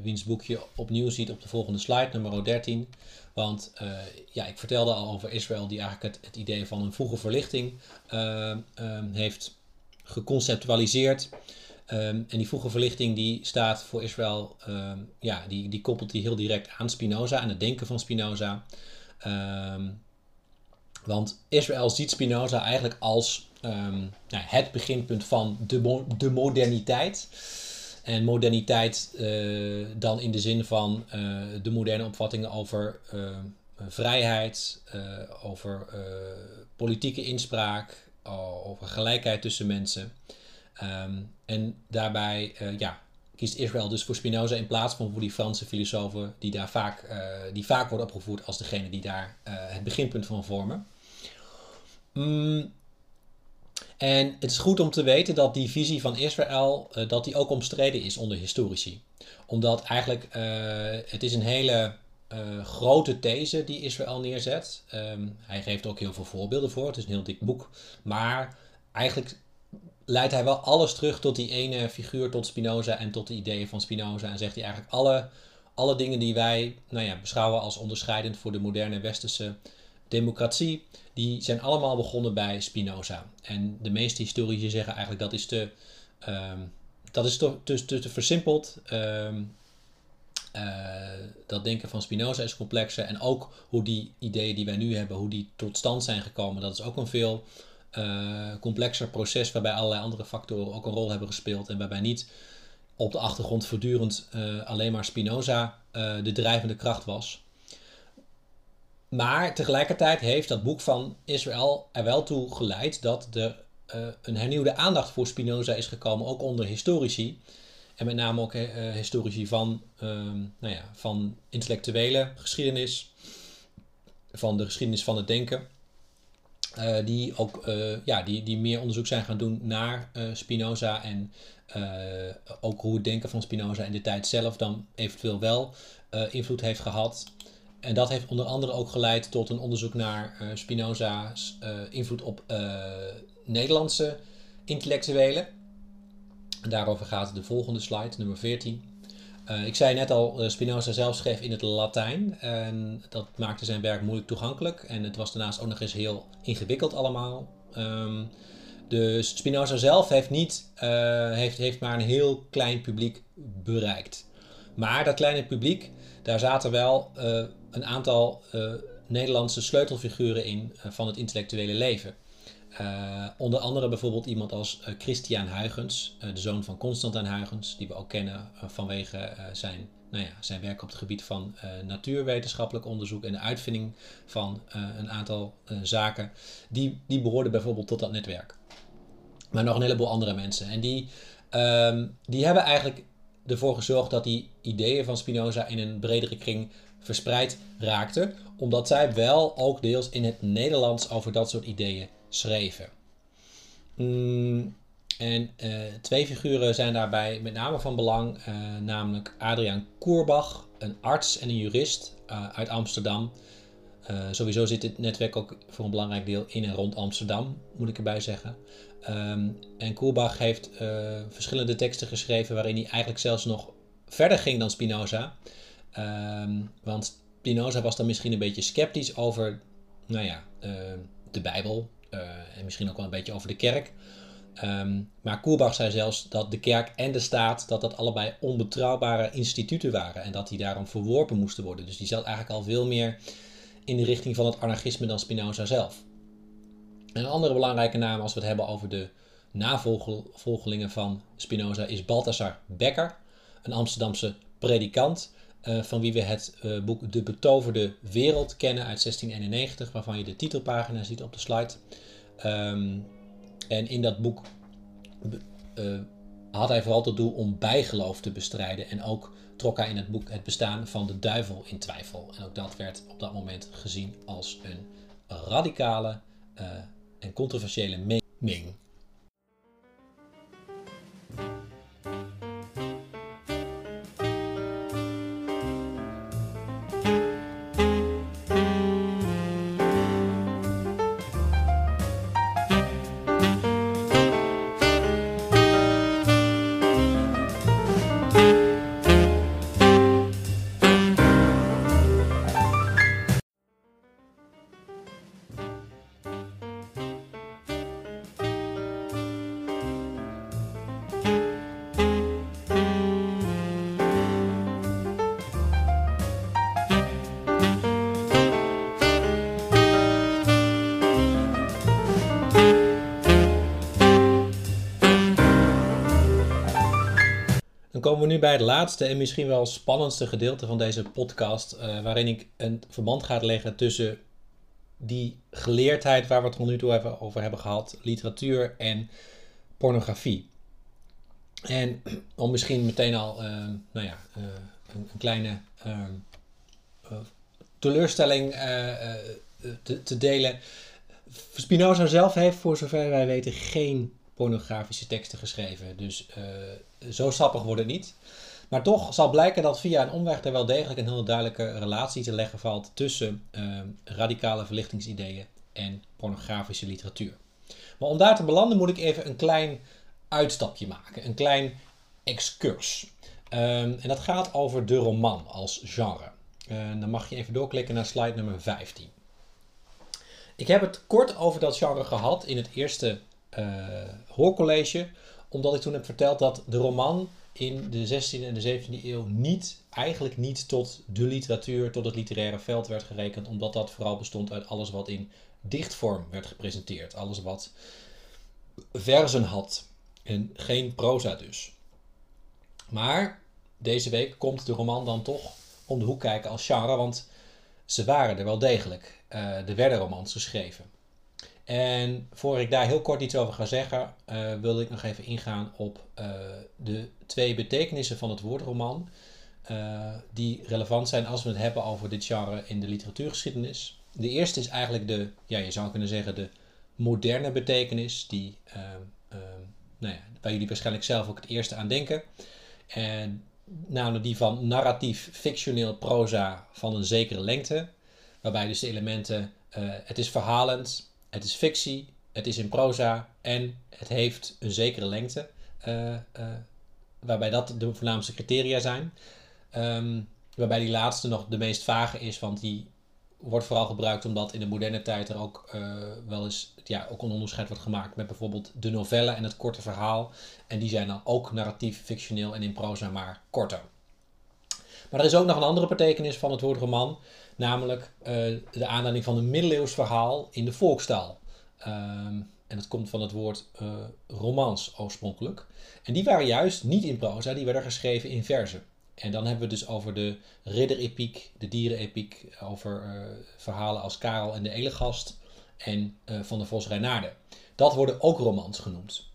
wiens boekje opnieuw ziet op de volgende slide, nummer 13. Want ja, ik vertelde al over Israël, die eigenlijk het, het idee van een vroege verlichting um, heeft geconceptualiseerd. Um, en die vroege verlichting die staat voor Israël, um, ja, die, die koppelt die heel direct aan Spinoza, aan het denken van Spinoza. want Israël ziet Spinoza eigenlijk als nou, het beginpunt van de, de moderniteit. En moderniteit uh, dan in de zin van uh, de moderne opvattingen over vrijheid, over politieke inspraak, over gelijkheid tussen mensen. Um, en daarbij ja, kiest Israël dus voor Spinoza in plaats van voor die Franse filosofen die, daar vaak, die vaak worden opgevoerd als degene die daar het beginpunt van vormen. Mm, en het is goed om te weten dat die visie van Israël, uh, dat die ook omstreden is onder historici. Omdat eigenlijk, uh, het is een hele uh, grote these die Israël neerzet. Um, hij geeft ook heel veel voorbeelden voor, het is een heel dik boek. Maar eigenlijk leidt hij wel alles terug tot die ene figuur, tot Spinoza en tot de ideeën van Spinoza. En zegt hij eigenlijk alle, alle dingen die wij nou ja, beschouwen als onderscheidend voor de moderne westerse democratie, die zijn allemaal begonnen bij Spinoza. En de meeste historici zeggen eigenlijk dat is te, ehm, dat is te, te, te, versimpeld. Ehm, dat denken van Spinoza is complexer. En ook hoe die ideeën die wij nu hebben, hoe die tot stand zijn gekomen, dat is ook een veel uh, complexer proces waarbij allerlei andere factoren ook een rol hebben gespeeld. En waarbij niet op de achtergrond voortdurend uh, alleen maar Spinoza de drijvende kracht was. Maar tegelijkertijd heeft dat boek van Israël er wel toe geleid dat er een hernieuwde aandacht voor Spinoza is gekomen, ook onder historici. En met name ook uh, historici van, ehm, nou ja, van intellectuele geschiedenis, van de geschiedenis van het denken. Uh, die ook uh, ja, die, die meer onderzoek zijn gaan doen naar Spinoza en ook hoe het denken van Spinoza in de tijd zelf dan eventueel wel invloed heeft gehad. En dat heeft onder andere ook geleid tot een onderzoek naar Spinoza's invloed op Nederlandse intellectuelen. Daarover gaat de volgende slide, nummer 14. Uh, eh, ik zei net al, uh, Spinoza zelf schreef in het Latijn. En dat maakte zijn werk moeilijk toegankelijk. En het was daarnaast ook nog eens heel ingewikkeld allemaal. Um, dus Spinoza zelf heeft, niet, uh, heeft, heeft maar een heel klein publiek bereikt. Maar dat kleine publiek, daar zaten wel een aantal Nederlandse sleutelfiguren in van het intellectuele leven. Uh, onder andere bijvoorbeeld iemand als uh, Christian Huygens, uh, de zoon van Constantijn Huygens, die we ook kennen vanwege zijn, nou ja, zijn werk op het gebied van natuurwetenschappelijk onderzoek en de uitvinding van een aantal zaken. Die, die behoorden bijvoorbeeld tot dat netwerk. Maar nog een heleboel andere mensen. En die, um, die hebben eigenlijk ervoor gezorgd dat die ideeën van Spinoza in een bredere kring verspreid raakten, omdat zij wel ook deels in het Nederlands over dat soort ideeën schreven. Mm, en uh, twee figuren zijn daarbij met name van belang, uh, namelijk Adriaan Koerbach, een arts en een jurist uh, uit Amsterdam. sowieso zit dit netwerk ook voor een belangrijk deel in en rond Amsterdam, moet ik erbij zeggen. Um, en Koerbach heeft verschillende teksten geschreven waarin hij eigenlijk zelfs nog verder ging dan Spinoza. Um, want Spinoza was dan misschien een beetje sceptisch over nou ja, de Bijbel, en misschien ook wel een beetje over de kerk. Um, maar Koerbach zei zelfs dat de kerk en de staat dat dat allebei onbetrouwbare instituten waren en dat die daarom verworpen moesten worden. Dus die zat eigenlijk al veel meer in de richting van het anarchisme dan Spinoza zelf. En een andere belangrijke naam als we het hebben over de navolgelingen van Spinoza is Balthasar Becker, een Amsterdamse predikant. Uh, van wie we het uh, boek De Betoverde Wereld kennen uit 1691, waarvan je de titelpagina ziet op de slide. Um, en in dat boek uh, had hij vooral tot doel om bijgeloof te bestrijden. En ook trok hij in het boek het bestaan van de duivel in twijfel. En ook dat werd op dat moment gezien als een radicale en controversiële mening. Bij het laatste en misschien wel spannendste gedeelte van deze podcast, uh, waarin ik een verband ga leggen tussen die geleerdheid waar we het tot nu toe even over hebben gehad, literatuur en pornografie. En om misschien meteen al, uh, nou ja, uh, een, een, kleine ehm, teleurstelling te, te, delen. Spinoza zelf heeft, voor zover wij weten, geen pornografische teksten geschreven. Dus uh, zo sappig wordt het niet. Maar toch zal blijken dat via een omweg er wel degelijk een heel duidelijke relatie te leggen valt tussen uh, radicale verlichtingsideeën en pornografische literatuur. Maar om daar te belanden moet ik even een klein uitstapje maken, een klein excurs. Um, en dat gaat over de roman als genre. Uh, dan mag je even doorklikken naar slide nummer 15. Ik heb het kort over dat genre gehad in het eerste hoorcollege, omdat ik toen heb verteld dat de roman in de 16e en de 17e eeuw niet, eigenlijk niet tot de literatuur, tot het literaire veld werd gerekend, omdat dat vooral bestond uit alles wat in dichtvorm werd gepresenteerd. Alles wat verzen had en geen proza dus. Maar deze week komt de roman dan toch om de hoek kijken als genre, want ze waren er wel degelijk. Uh, er werden romans geschreven. En voor ik daar heel kort iets over ga zeggen, uh, wilde ik nog even ingaan op uh, de twee betekenissen van het woord roman. die relevant zijn als we het hebben over dit genre in de literatuurgeschiedenis. De eerste is eigenlijk de, ja, je zou kunnen zeggen, de moderne betekenis, die, nou ja, waar jullie waarschijnlijk zelf ook het eerste aan denken. En namelijk die van narratief fictioneel proza van een zekere lengte. Waarbij dus de elementen, het is verhalend, het is fictie, het is in proza en het heeft een zekere lengte. Uh, uh, waarbij dat de voornaamste criteria zijn. Um, waarbij die laatste nog de meest vage is, want die wordt vooral gebruikt omdat in de moderne tijd er ook uh, wel eens ja, ook een onderscheid wordt gemaakt met bijvoorbeeld de novelle en het korte verhaal. En die zijn dan ook narratief, fictioneel en in proza maar korter. Maar er is ook nog een andere betekenis van het woord roman, namelijk uh, de aanleiding van een middeleeuws verhaal in de volkstaal. Um, en dat komt van het woord uh, romans oorspronkelijk. En die waren juist niet in proza, die werden geschreven in verzen. En dan hebben we dus over de ridderepiek, de dierenepiek, over uh, verhalen als Karel en de Elegast en Van de Vos Reinaarde. Dat worden ook romans genoemd.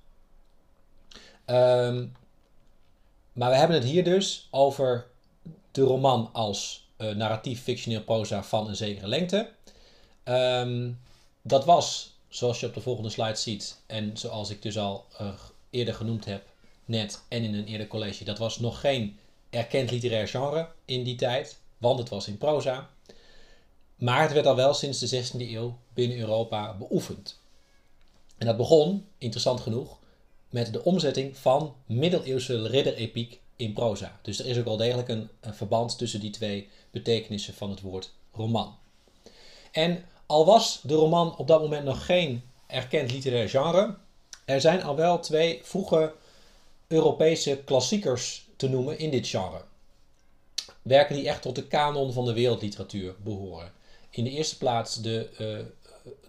Um, maar we hebben het hier dus over de roman als narratief fictioneel proza van een zekere lengte. Um, dat was, zoals je op de volgende slide ziet, en zoals ik dus al eerder genoemd heb, net en in een eerder college, dat was nog geen erkend literair genre in die tijd, want het was in proza. Maar het werd al wel sinds de 16e eeuw binnen Europa beoefend. En dat begon, interessant genoeg, met de omzetting van middeleeuwse ridderepiek in proza. Dus er is ook wel degelijk een, verband tussen die twee betekenissen van het woord roman. En al was de roman op dat moment nog geen erkend literair genre, er zijn al wel twee vroege Europese klassiekers te noemen in dit genre. Werken die echt tot de kanon van de wereldliteratuur behoren. In de eerste plaats de, uh,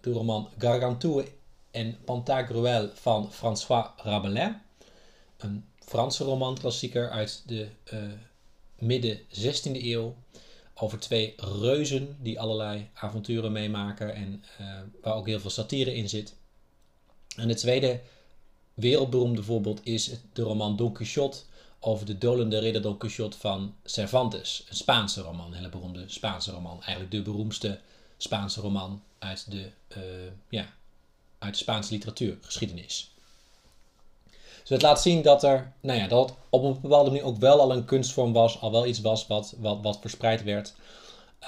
de roman Gargantua en Pantagruel van François Rabelais. Een Franse romanklassieker uit de uh, midden 16e eeuw. Over twee reuzen die allerlei avonturen meemaken en uh, waar ook heel veel satire in zit. En het tweede wereldberoemde voorbeeld is de roman Don Quixote over de dolende ridder Don Quixote van Cervantes. Een Spaanse roman, een hele beroemde Spaanse roman. Eigenlijk de beroemdste Spaanse roman uit de, uh, ja, uit de Spaanse literatuurgeschiedenis. Dus het laat zien dat er, nou ja, dat op een bepaalde manier ook wel al een kunstvorm was, al wel iets was wat, wat, wat verspreid werd.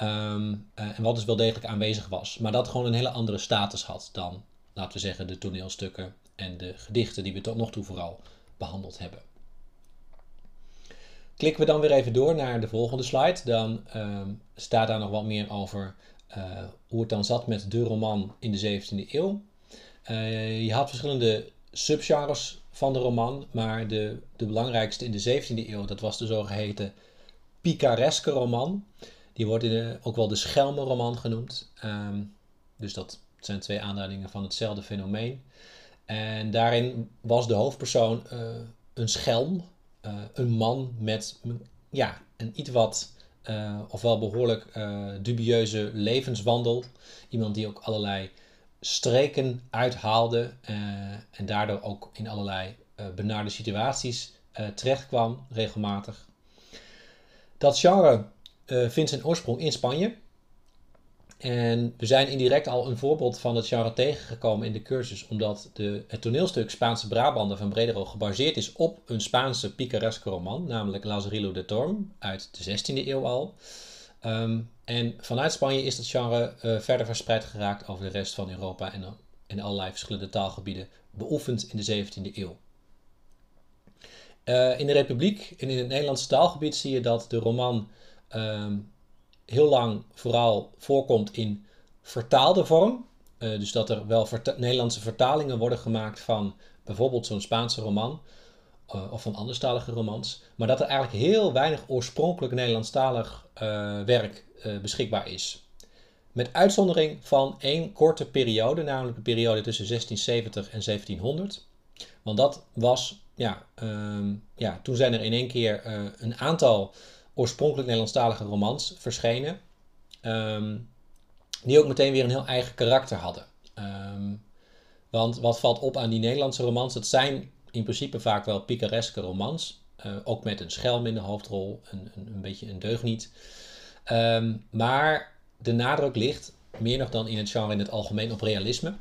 Um, uh, en wat dus wel degelijk aanwezig was. Maar dat gewoon een hele andere status had dan, laten we zeggen, de toneelstukken en de gedichten die we tot nog toe vooral behandeld hebben. Klikken we dan weer even door naar de volgende slide, dan um, staat daar nog wat meer over uh, hoe het dan zat met de roman in de 17e eeuw. Uh, je had verschillende subgenres van de roman, maar de, de belangrijkste in de 17e eeuw, dat was de zogeheten picareske roman. Die wordt ook wel de schelmenroman genoemd. Um, dus dat zijn twee aanduidingen van hetzelfde fenomeen. En daarin was de hoofdpersoon uh, een schelm, uh, een man met ja, een iets wat, uh, ofwel behoorlijk dubieuze levenswandel. Iemand die ook allerlei streken uithaalde en daardoor ook in allerlei benarde situaties terechtkwam, regelmatig. Dat genre vindt zijn oorsprong in Spanje. En we zijn indirect al een voorbeeld van het genre tegengekomen in de cursus, omdat de, het toneelstuk Spaanse Brabander van Bredero gebaseerd is op een Spaanse picaresque roman, namelijk Lazarillo de Torm uit de 16e eeuw al. Um, en vanuit Spanje is dat genre uh, verder verspreid geraakt over de rest van Europa en in allerlei verschillende taalgebieden, beoefend in de 17e eeuw. Uh, in de Republiek en in het Nederlandse taalgebied zie je dat de roman um, heel lang vooral voorkomt in vertaalde vorm. dus dat er wel Nederlandse vertalingen worden gemaakt van bijvoorbeeld zo'n Spaanse roman of van anderstalige romans, maar dat er eigenlijk heel weinig oorspronkelijk Nederlandstalig werk beschikbaar is. Met uitzondering van één korte periode, namelijk de periode tussen 1670 en 1700. Want dat was, ja, ehm, ja toen zijn er in één keer uh, een aantal oorspronkelijk Nederlandstalige romans verschenen. Ehm, die ook meteen weer een heel eigen karakter hadden. Ehm, want wat valt op aan die Nederlandse romans? Het zijn in principe vaak wel picareske romans. Uh, ook met een schelm in de hoofdrol, een, een, een beetje een deugniet. Maar de nadruk ligt, meer nog dan in het genre in het algemeen, op realisme.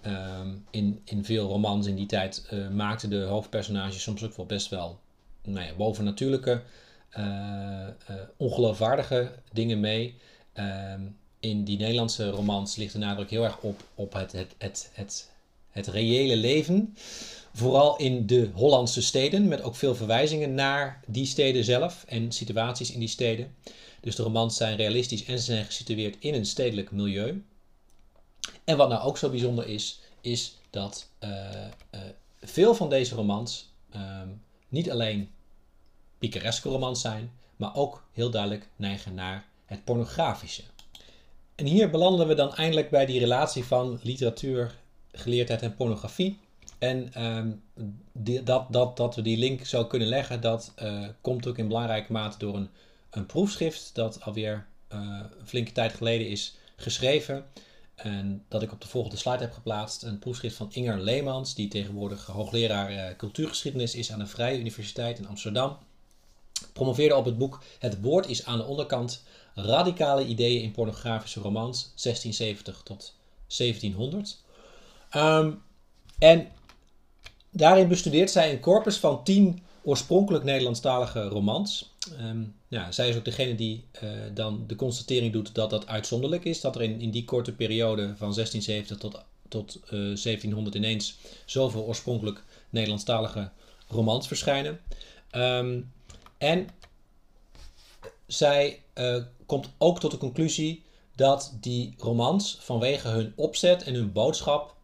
Ehm, in, in veel romans in die tijd uh, maakten de hoofdpersonages soms ook wel best wel nou ja, bovennatuurlijke, uh, uh, ongeloofwaardige dingen mee. Ehm, in die Nederlandse romans ligt de nadruk heel erg op, op het, het, het, het reële leven. Vooral in de Hollandse steden, met ook veel verwijzingen naar die steden zelf en situaties in die steden. Dus de romans zijn realistisch en ze zijn gesitueerd in een stedelijk milieu. En wat nou ook zo bijzonder is, is dat uh, uh, veel van deze romans um, niet alleen picareske romans zijn, maar ook heel duidelijk neigen naar het pornografische. En hier belanden we dan eindelijk bij die relatie van literatuur, geleerdheid en pornografie. En um, dat, dat, dat we die link zo kunnen leggen, dat uh, komt ook in belangrijke mate door een een proefschrift dat alweer uh, een flinke tijd geleden is geschreven. En dat ik op de volgende slide heb geplaatst. Een proefschrift van Inger Leemans, die tegenwoordig hoogleraar uh, cultuurgeschiedenis is aan de Vrije Universiteit in Amsterdam. Promoveerde op het boek Het woord is aan de onderkant. Radicale ideeën in pornografische romans 1670 tot 1700. Um, en daarin bestudeert zij een corpus van tien oorspronkelijk Nederlandstalige romans. Um, ja, zij is ook degene die uh, dan de constatering doet dat dat uitzonderlijk is. Dat er in, in die korte periode van 1670 tot, tot uh, eh, 1700 ineens zoveel oorspronkelijk Nederlandstalige romans verschijnen. Um, en zij uh, komt ook tot de conclusie dat die romans vanwege hun opzet en hun boodschap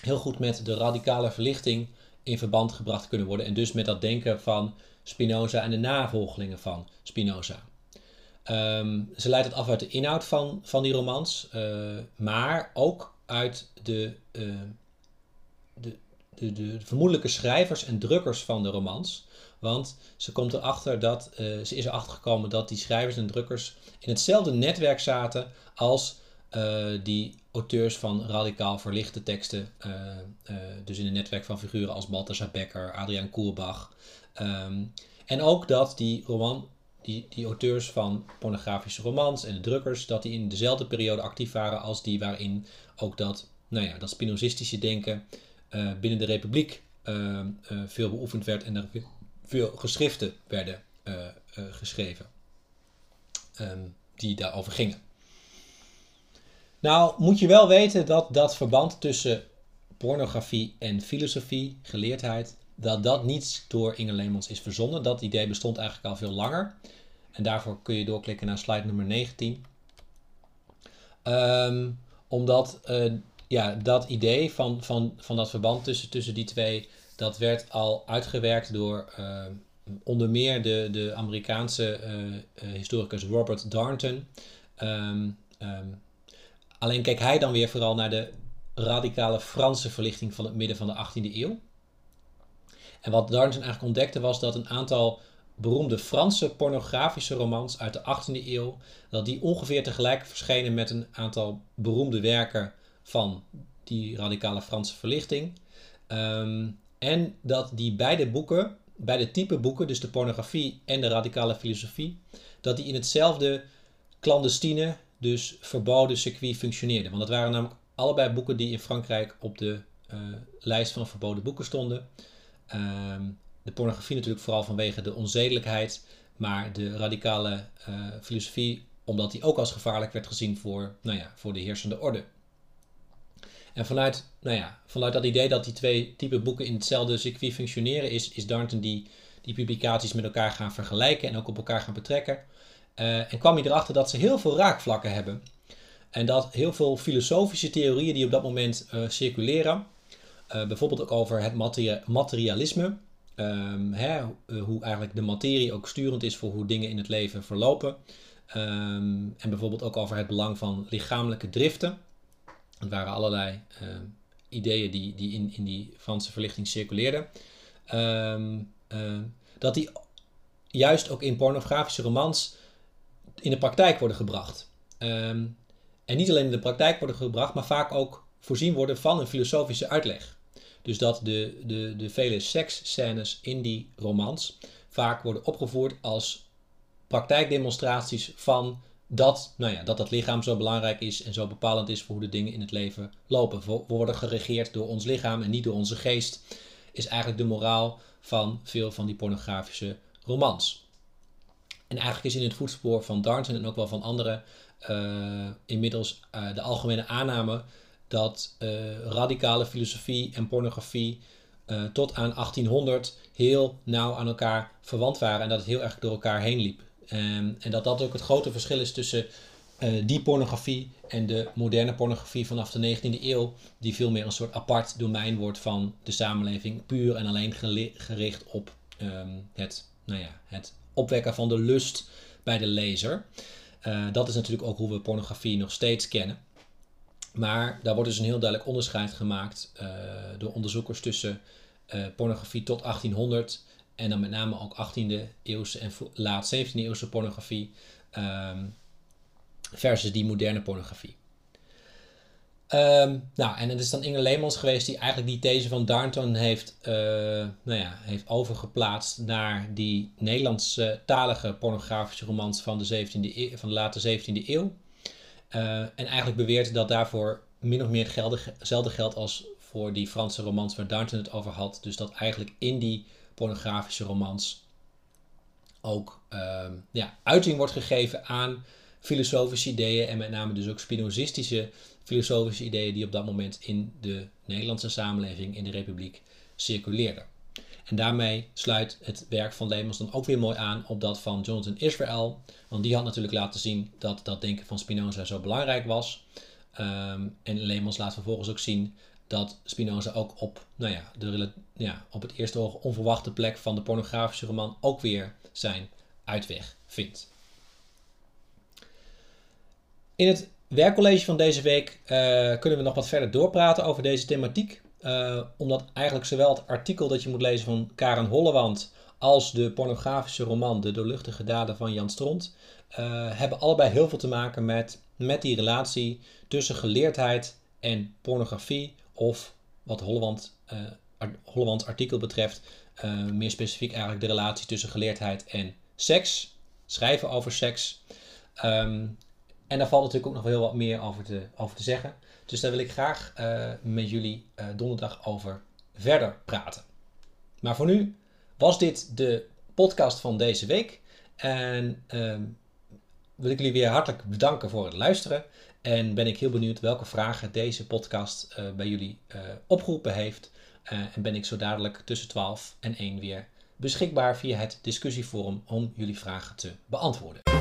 heel goed met de radicale verlichting in verband gebracht kunnen worden. En dus met dat denken van Spinoza en de navolgelingen van Spinoza. Um, ze leidt het af uit de inhoud van, van die romans, uh, maar ook uit de, uh, de, de, de, vermoedelijke schrijvers en drukkers van de romans. Want ze komt erachter dat, uh, ze is erachter gekomen dat die schrijvers en drukkers in hetzelfde netwerk zaten als die auteurs van radicaal verlichte teksten. dus in een netwerk van figuren als Balthasar Becker, Adriaan Koerbach, Ehm, en ook dat die, roman, die, die auteurs van pornografische romans en de drukkers, dat die in dezelfde periode actief waren als die waarin ook dat, nou ja, dat spinozistische denken uh, binnen de republiek veel beoefend werd en er veel geschriften werden geschreven um, die daarover gingen. Nou, moet je wel weten dat dat verband tussen pornografie en filosofie, geleerdheid, dat dat niet door Inge Leemans is verzonnen. Dat idee bestond eigenlijk al veel langer. En daarvoor kun je doorklikken naar slide nummer 19. Um, ehm, omdat uh, ja, dat idee van, van, van dat verband tussen, tussen die twee, dat werd al uitgewerkt door uh, onder meer de, de Amerikaanse uh, historicus Robert Darnton. Um, um, alleen keek hij dan weer vooral naar de radicale Franse verlichting van het midden van de 18e eeuw. En wat Darnton eigenlijk ontdekte was dat een aantal beroemde Franse pornografische romans uit de 18e eeuw, dat die ongeveer tegelijk verschenen met een aantal beroemde werken van die radicale Franse verlichting. Ehm, en dat die beide boeken, beide type boeken, dus de pornografie en de radicale filosofie, dat die in hetzelfde clandestine, dus verboden circuit functioneerden. Want dat waren namelijk allebei boeken die in Frankrijk op de uh, lijst van verboden boeken stonden. Ehm, de pornografie natuurlijk vooral vanwege de onzedelijkheid, maar de radicale uh, filosofie omdat die ook als gevaarlijk werd gezien voor, nou ja, voor de heersende orde. En vanuit, nou ja, vanuit dat idee dat die twee type boeken in hetzelfde circuit functioneren, is, is Darnton die, die publicaties met elkaar gaan vergelijken en ook op elkaar gaan betrekken. Uh, en kwam hij erachter dat ze heel veel raakvlakken hebben. En dat heel veel filosofische theorieën die op dat moment circuleren, bijvoorbeeld ook over het materialisme, ehm, hè, hoe eigenlijk de materie ook sturend is voor hoe dingen in het leven verlopen. Ehm, en bijvoorbeeld ook over het belang van lichamelijke driften. Het waren allerlei ehm, ideeën die, die in, in die Franse verlichting circuleerden. Dat die juist ook in pornografische romans in de praktijk worden gebracht. en niet alleen in de praktijk worden gebracht, maar vaak ook voorzien worden van een filosofische uitleg. Dus dat de, de, de vele seksscènes in die romans vaak worden opgevoerd als praktijkdemonstraties van dat, nou ja, dat dat lichaam zo belangrijk is en zo bepalend is voor hoe de dingen in het leven lopen. We worden geregeerd door ons lichaam en niet door onze geest, is eigenlijk de moraal van veel van die pornografische romans. En eigenlijk is in het voetspoor van Darnton en ook wel van anderen uh, inmiddels uh, de algemene aanname dat uh, radicale filosofie en pornografie tot aan 1800 heel nauw aan elkaar verwant waren en dat het heel erg door elkaar heen liep. Ehm, en dat dat ook het grote verschil is tussen die pornografie en de moderne pornografie vanaf de 19e eeuw, die veel meer een soort apart domein wordt van de samenleving, puur en alleen gericht op ehm, het, nou ja, het opwekken van de lust bij de lezer. Uh, dat is natuurlijk ook hoe we pornografie nog steeds kennen. Maar daar wordt dus een heel duidelijk onderscheid gemaakt uh, door onderzoekers tussen pornografie tot 1800 en dan met name ook 18e eeuwse en laat 17e eeuwse pornografie um, versus die moderne pornografie. Um, nou, en het is dan Inge Leemans geweest die eigenlijk die these van Darnton heeft, uh, nou ja, heeft overgeplaatst naar die Nederlandse talige pornografische romans van de, 17e eeuw, van de late 17e eeuw. Uh, en eigenlijk beweert dat daarvoor min of meer hetzelfde geldt als voor die Franse romans waar Darnton het over had. Dus dat eigenlijk in die pornografische romans ook uh, ja, uiting wordt gegeven aan filosofische ideeën en met name dus ook spinozistische filosofische ideeën die op dat moment in de Nederlandse samenleving, in de Republiek, circuleerden. En daarmee sluit het werk van Leemans dan ook weer mooi aan op dat van Jonathan Israel. Want die had natuurlijk laten zien dat dat denken van Spinoza zo belangrijk was. Um, en Leemans laat vervolgens ook zien dat Spinoza ook op, nou ja, de, ja, op het eerste oog onverwachte plek van de pornografische roman ook weer zijn uitweg vindt. In het werkcollege van deze week uh, kunnen we nog wat verder doorpraten over deze thematiek. Uh, omdat eigenlijk zowel het artikel dat je moet lezen van Karen Hollewand als de pornografische roman De doorluchtige daden van Jan Stront uh, hebben allebei heel veel te maken met, met die relatie tussen geleerdheid en pornografie of wat Holland, uh, artikel betreft, meer specifiek eigenlijk de relatie tussen geleerdheid en seks. Schrijven over seks. Um, en daar valt natuurlijk ook nog wel heel wat meer over te, over te zeggen. Dus daar wil ik graag uh, met jullie donderdag over verder praten. Maar voor nu was dit de podcast van deze week. En um, wil ik jullie weer hartelijk bedanken voor het luisteren. En ben ik heel benieuwd welke vragen deze podcast uh, bij jullie opgeroepen heeft. En ben ik zo dadelijk tussen 12 en 1 weer beschikbaar via het discussieforum om jullie vragen te beantwoorden.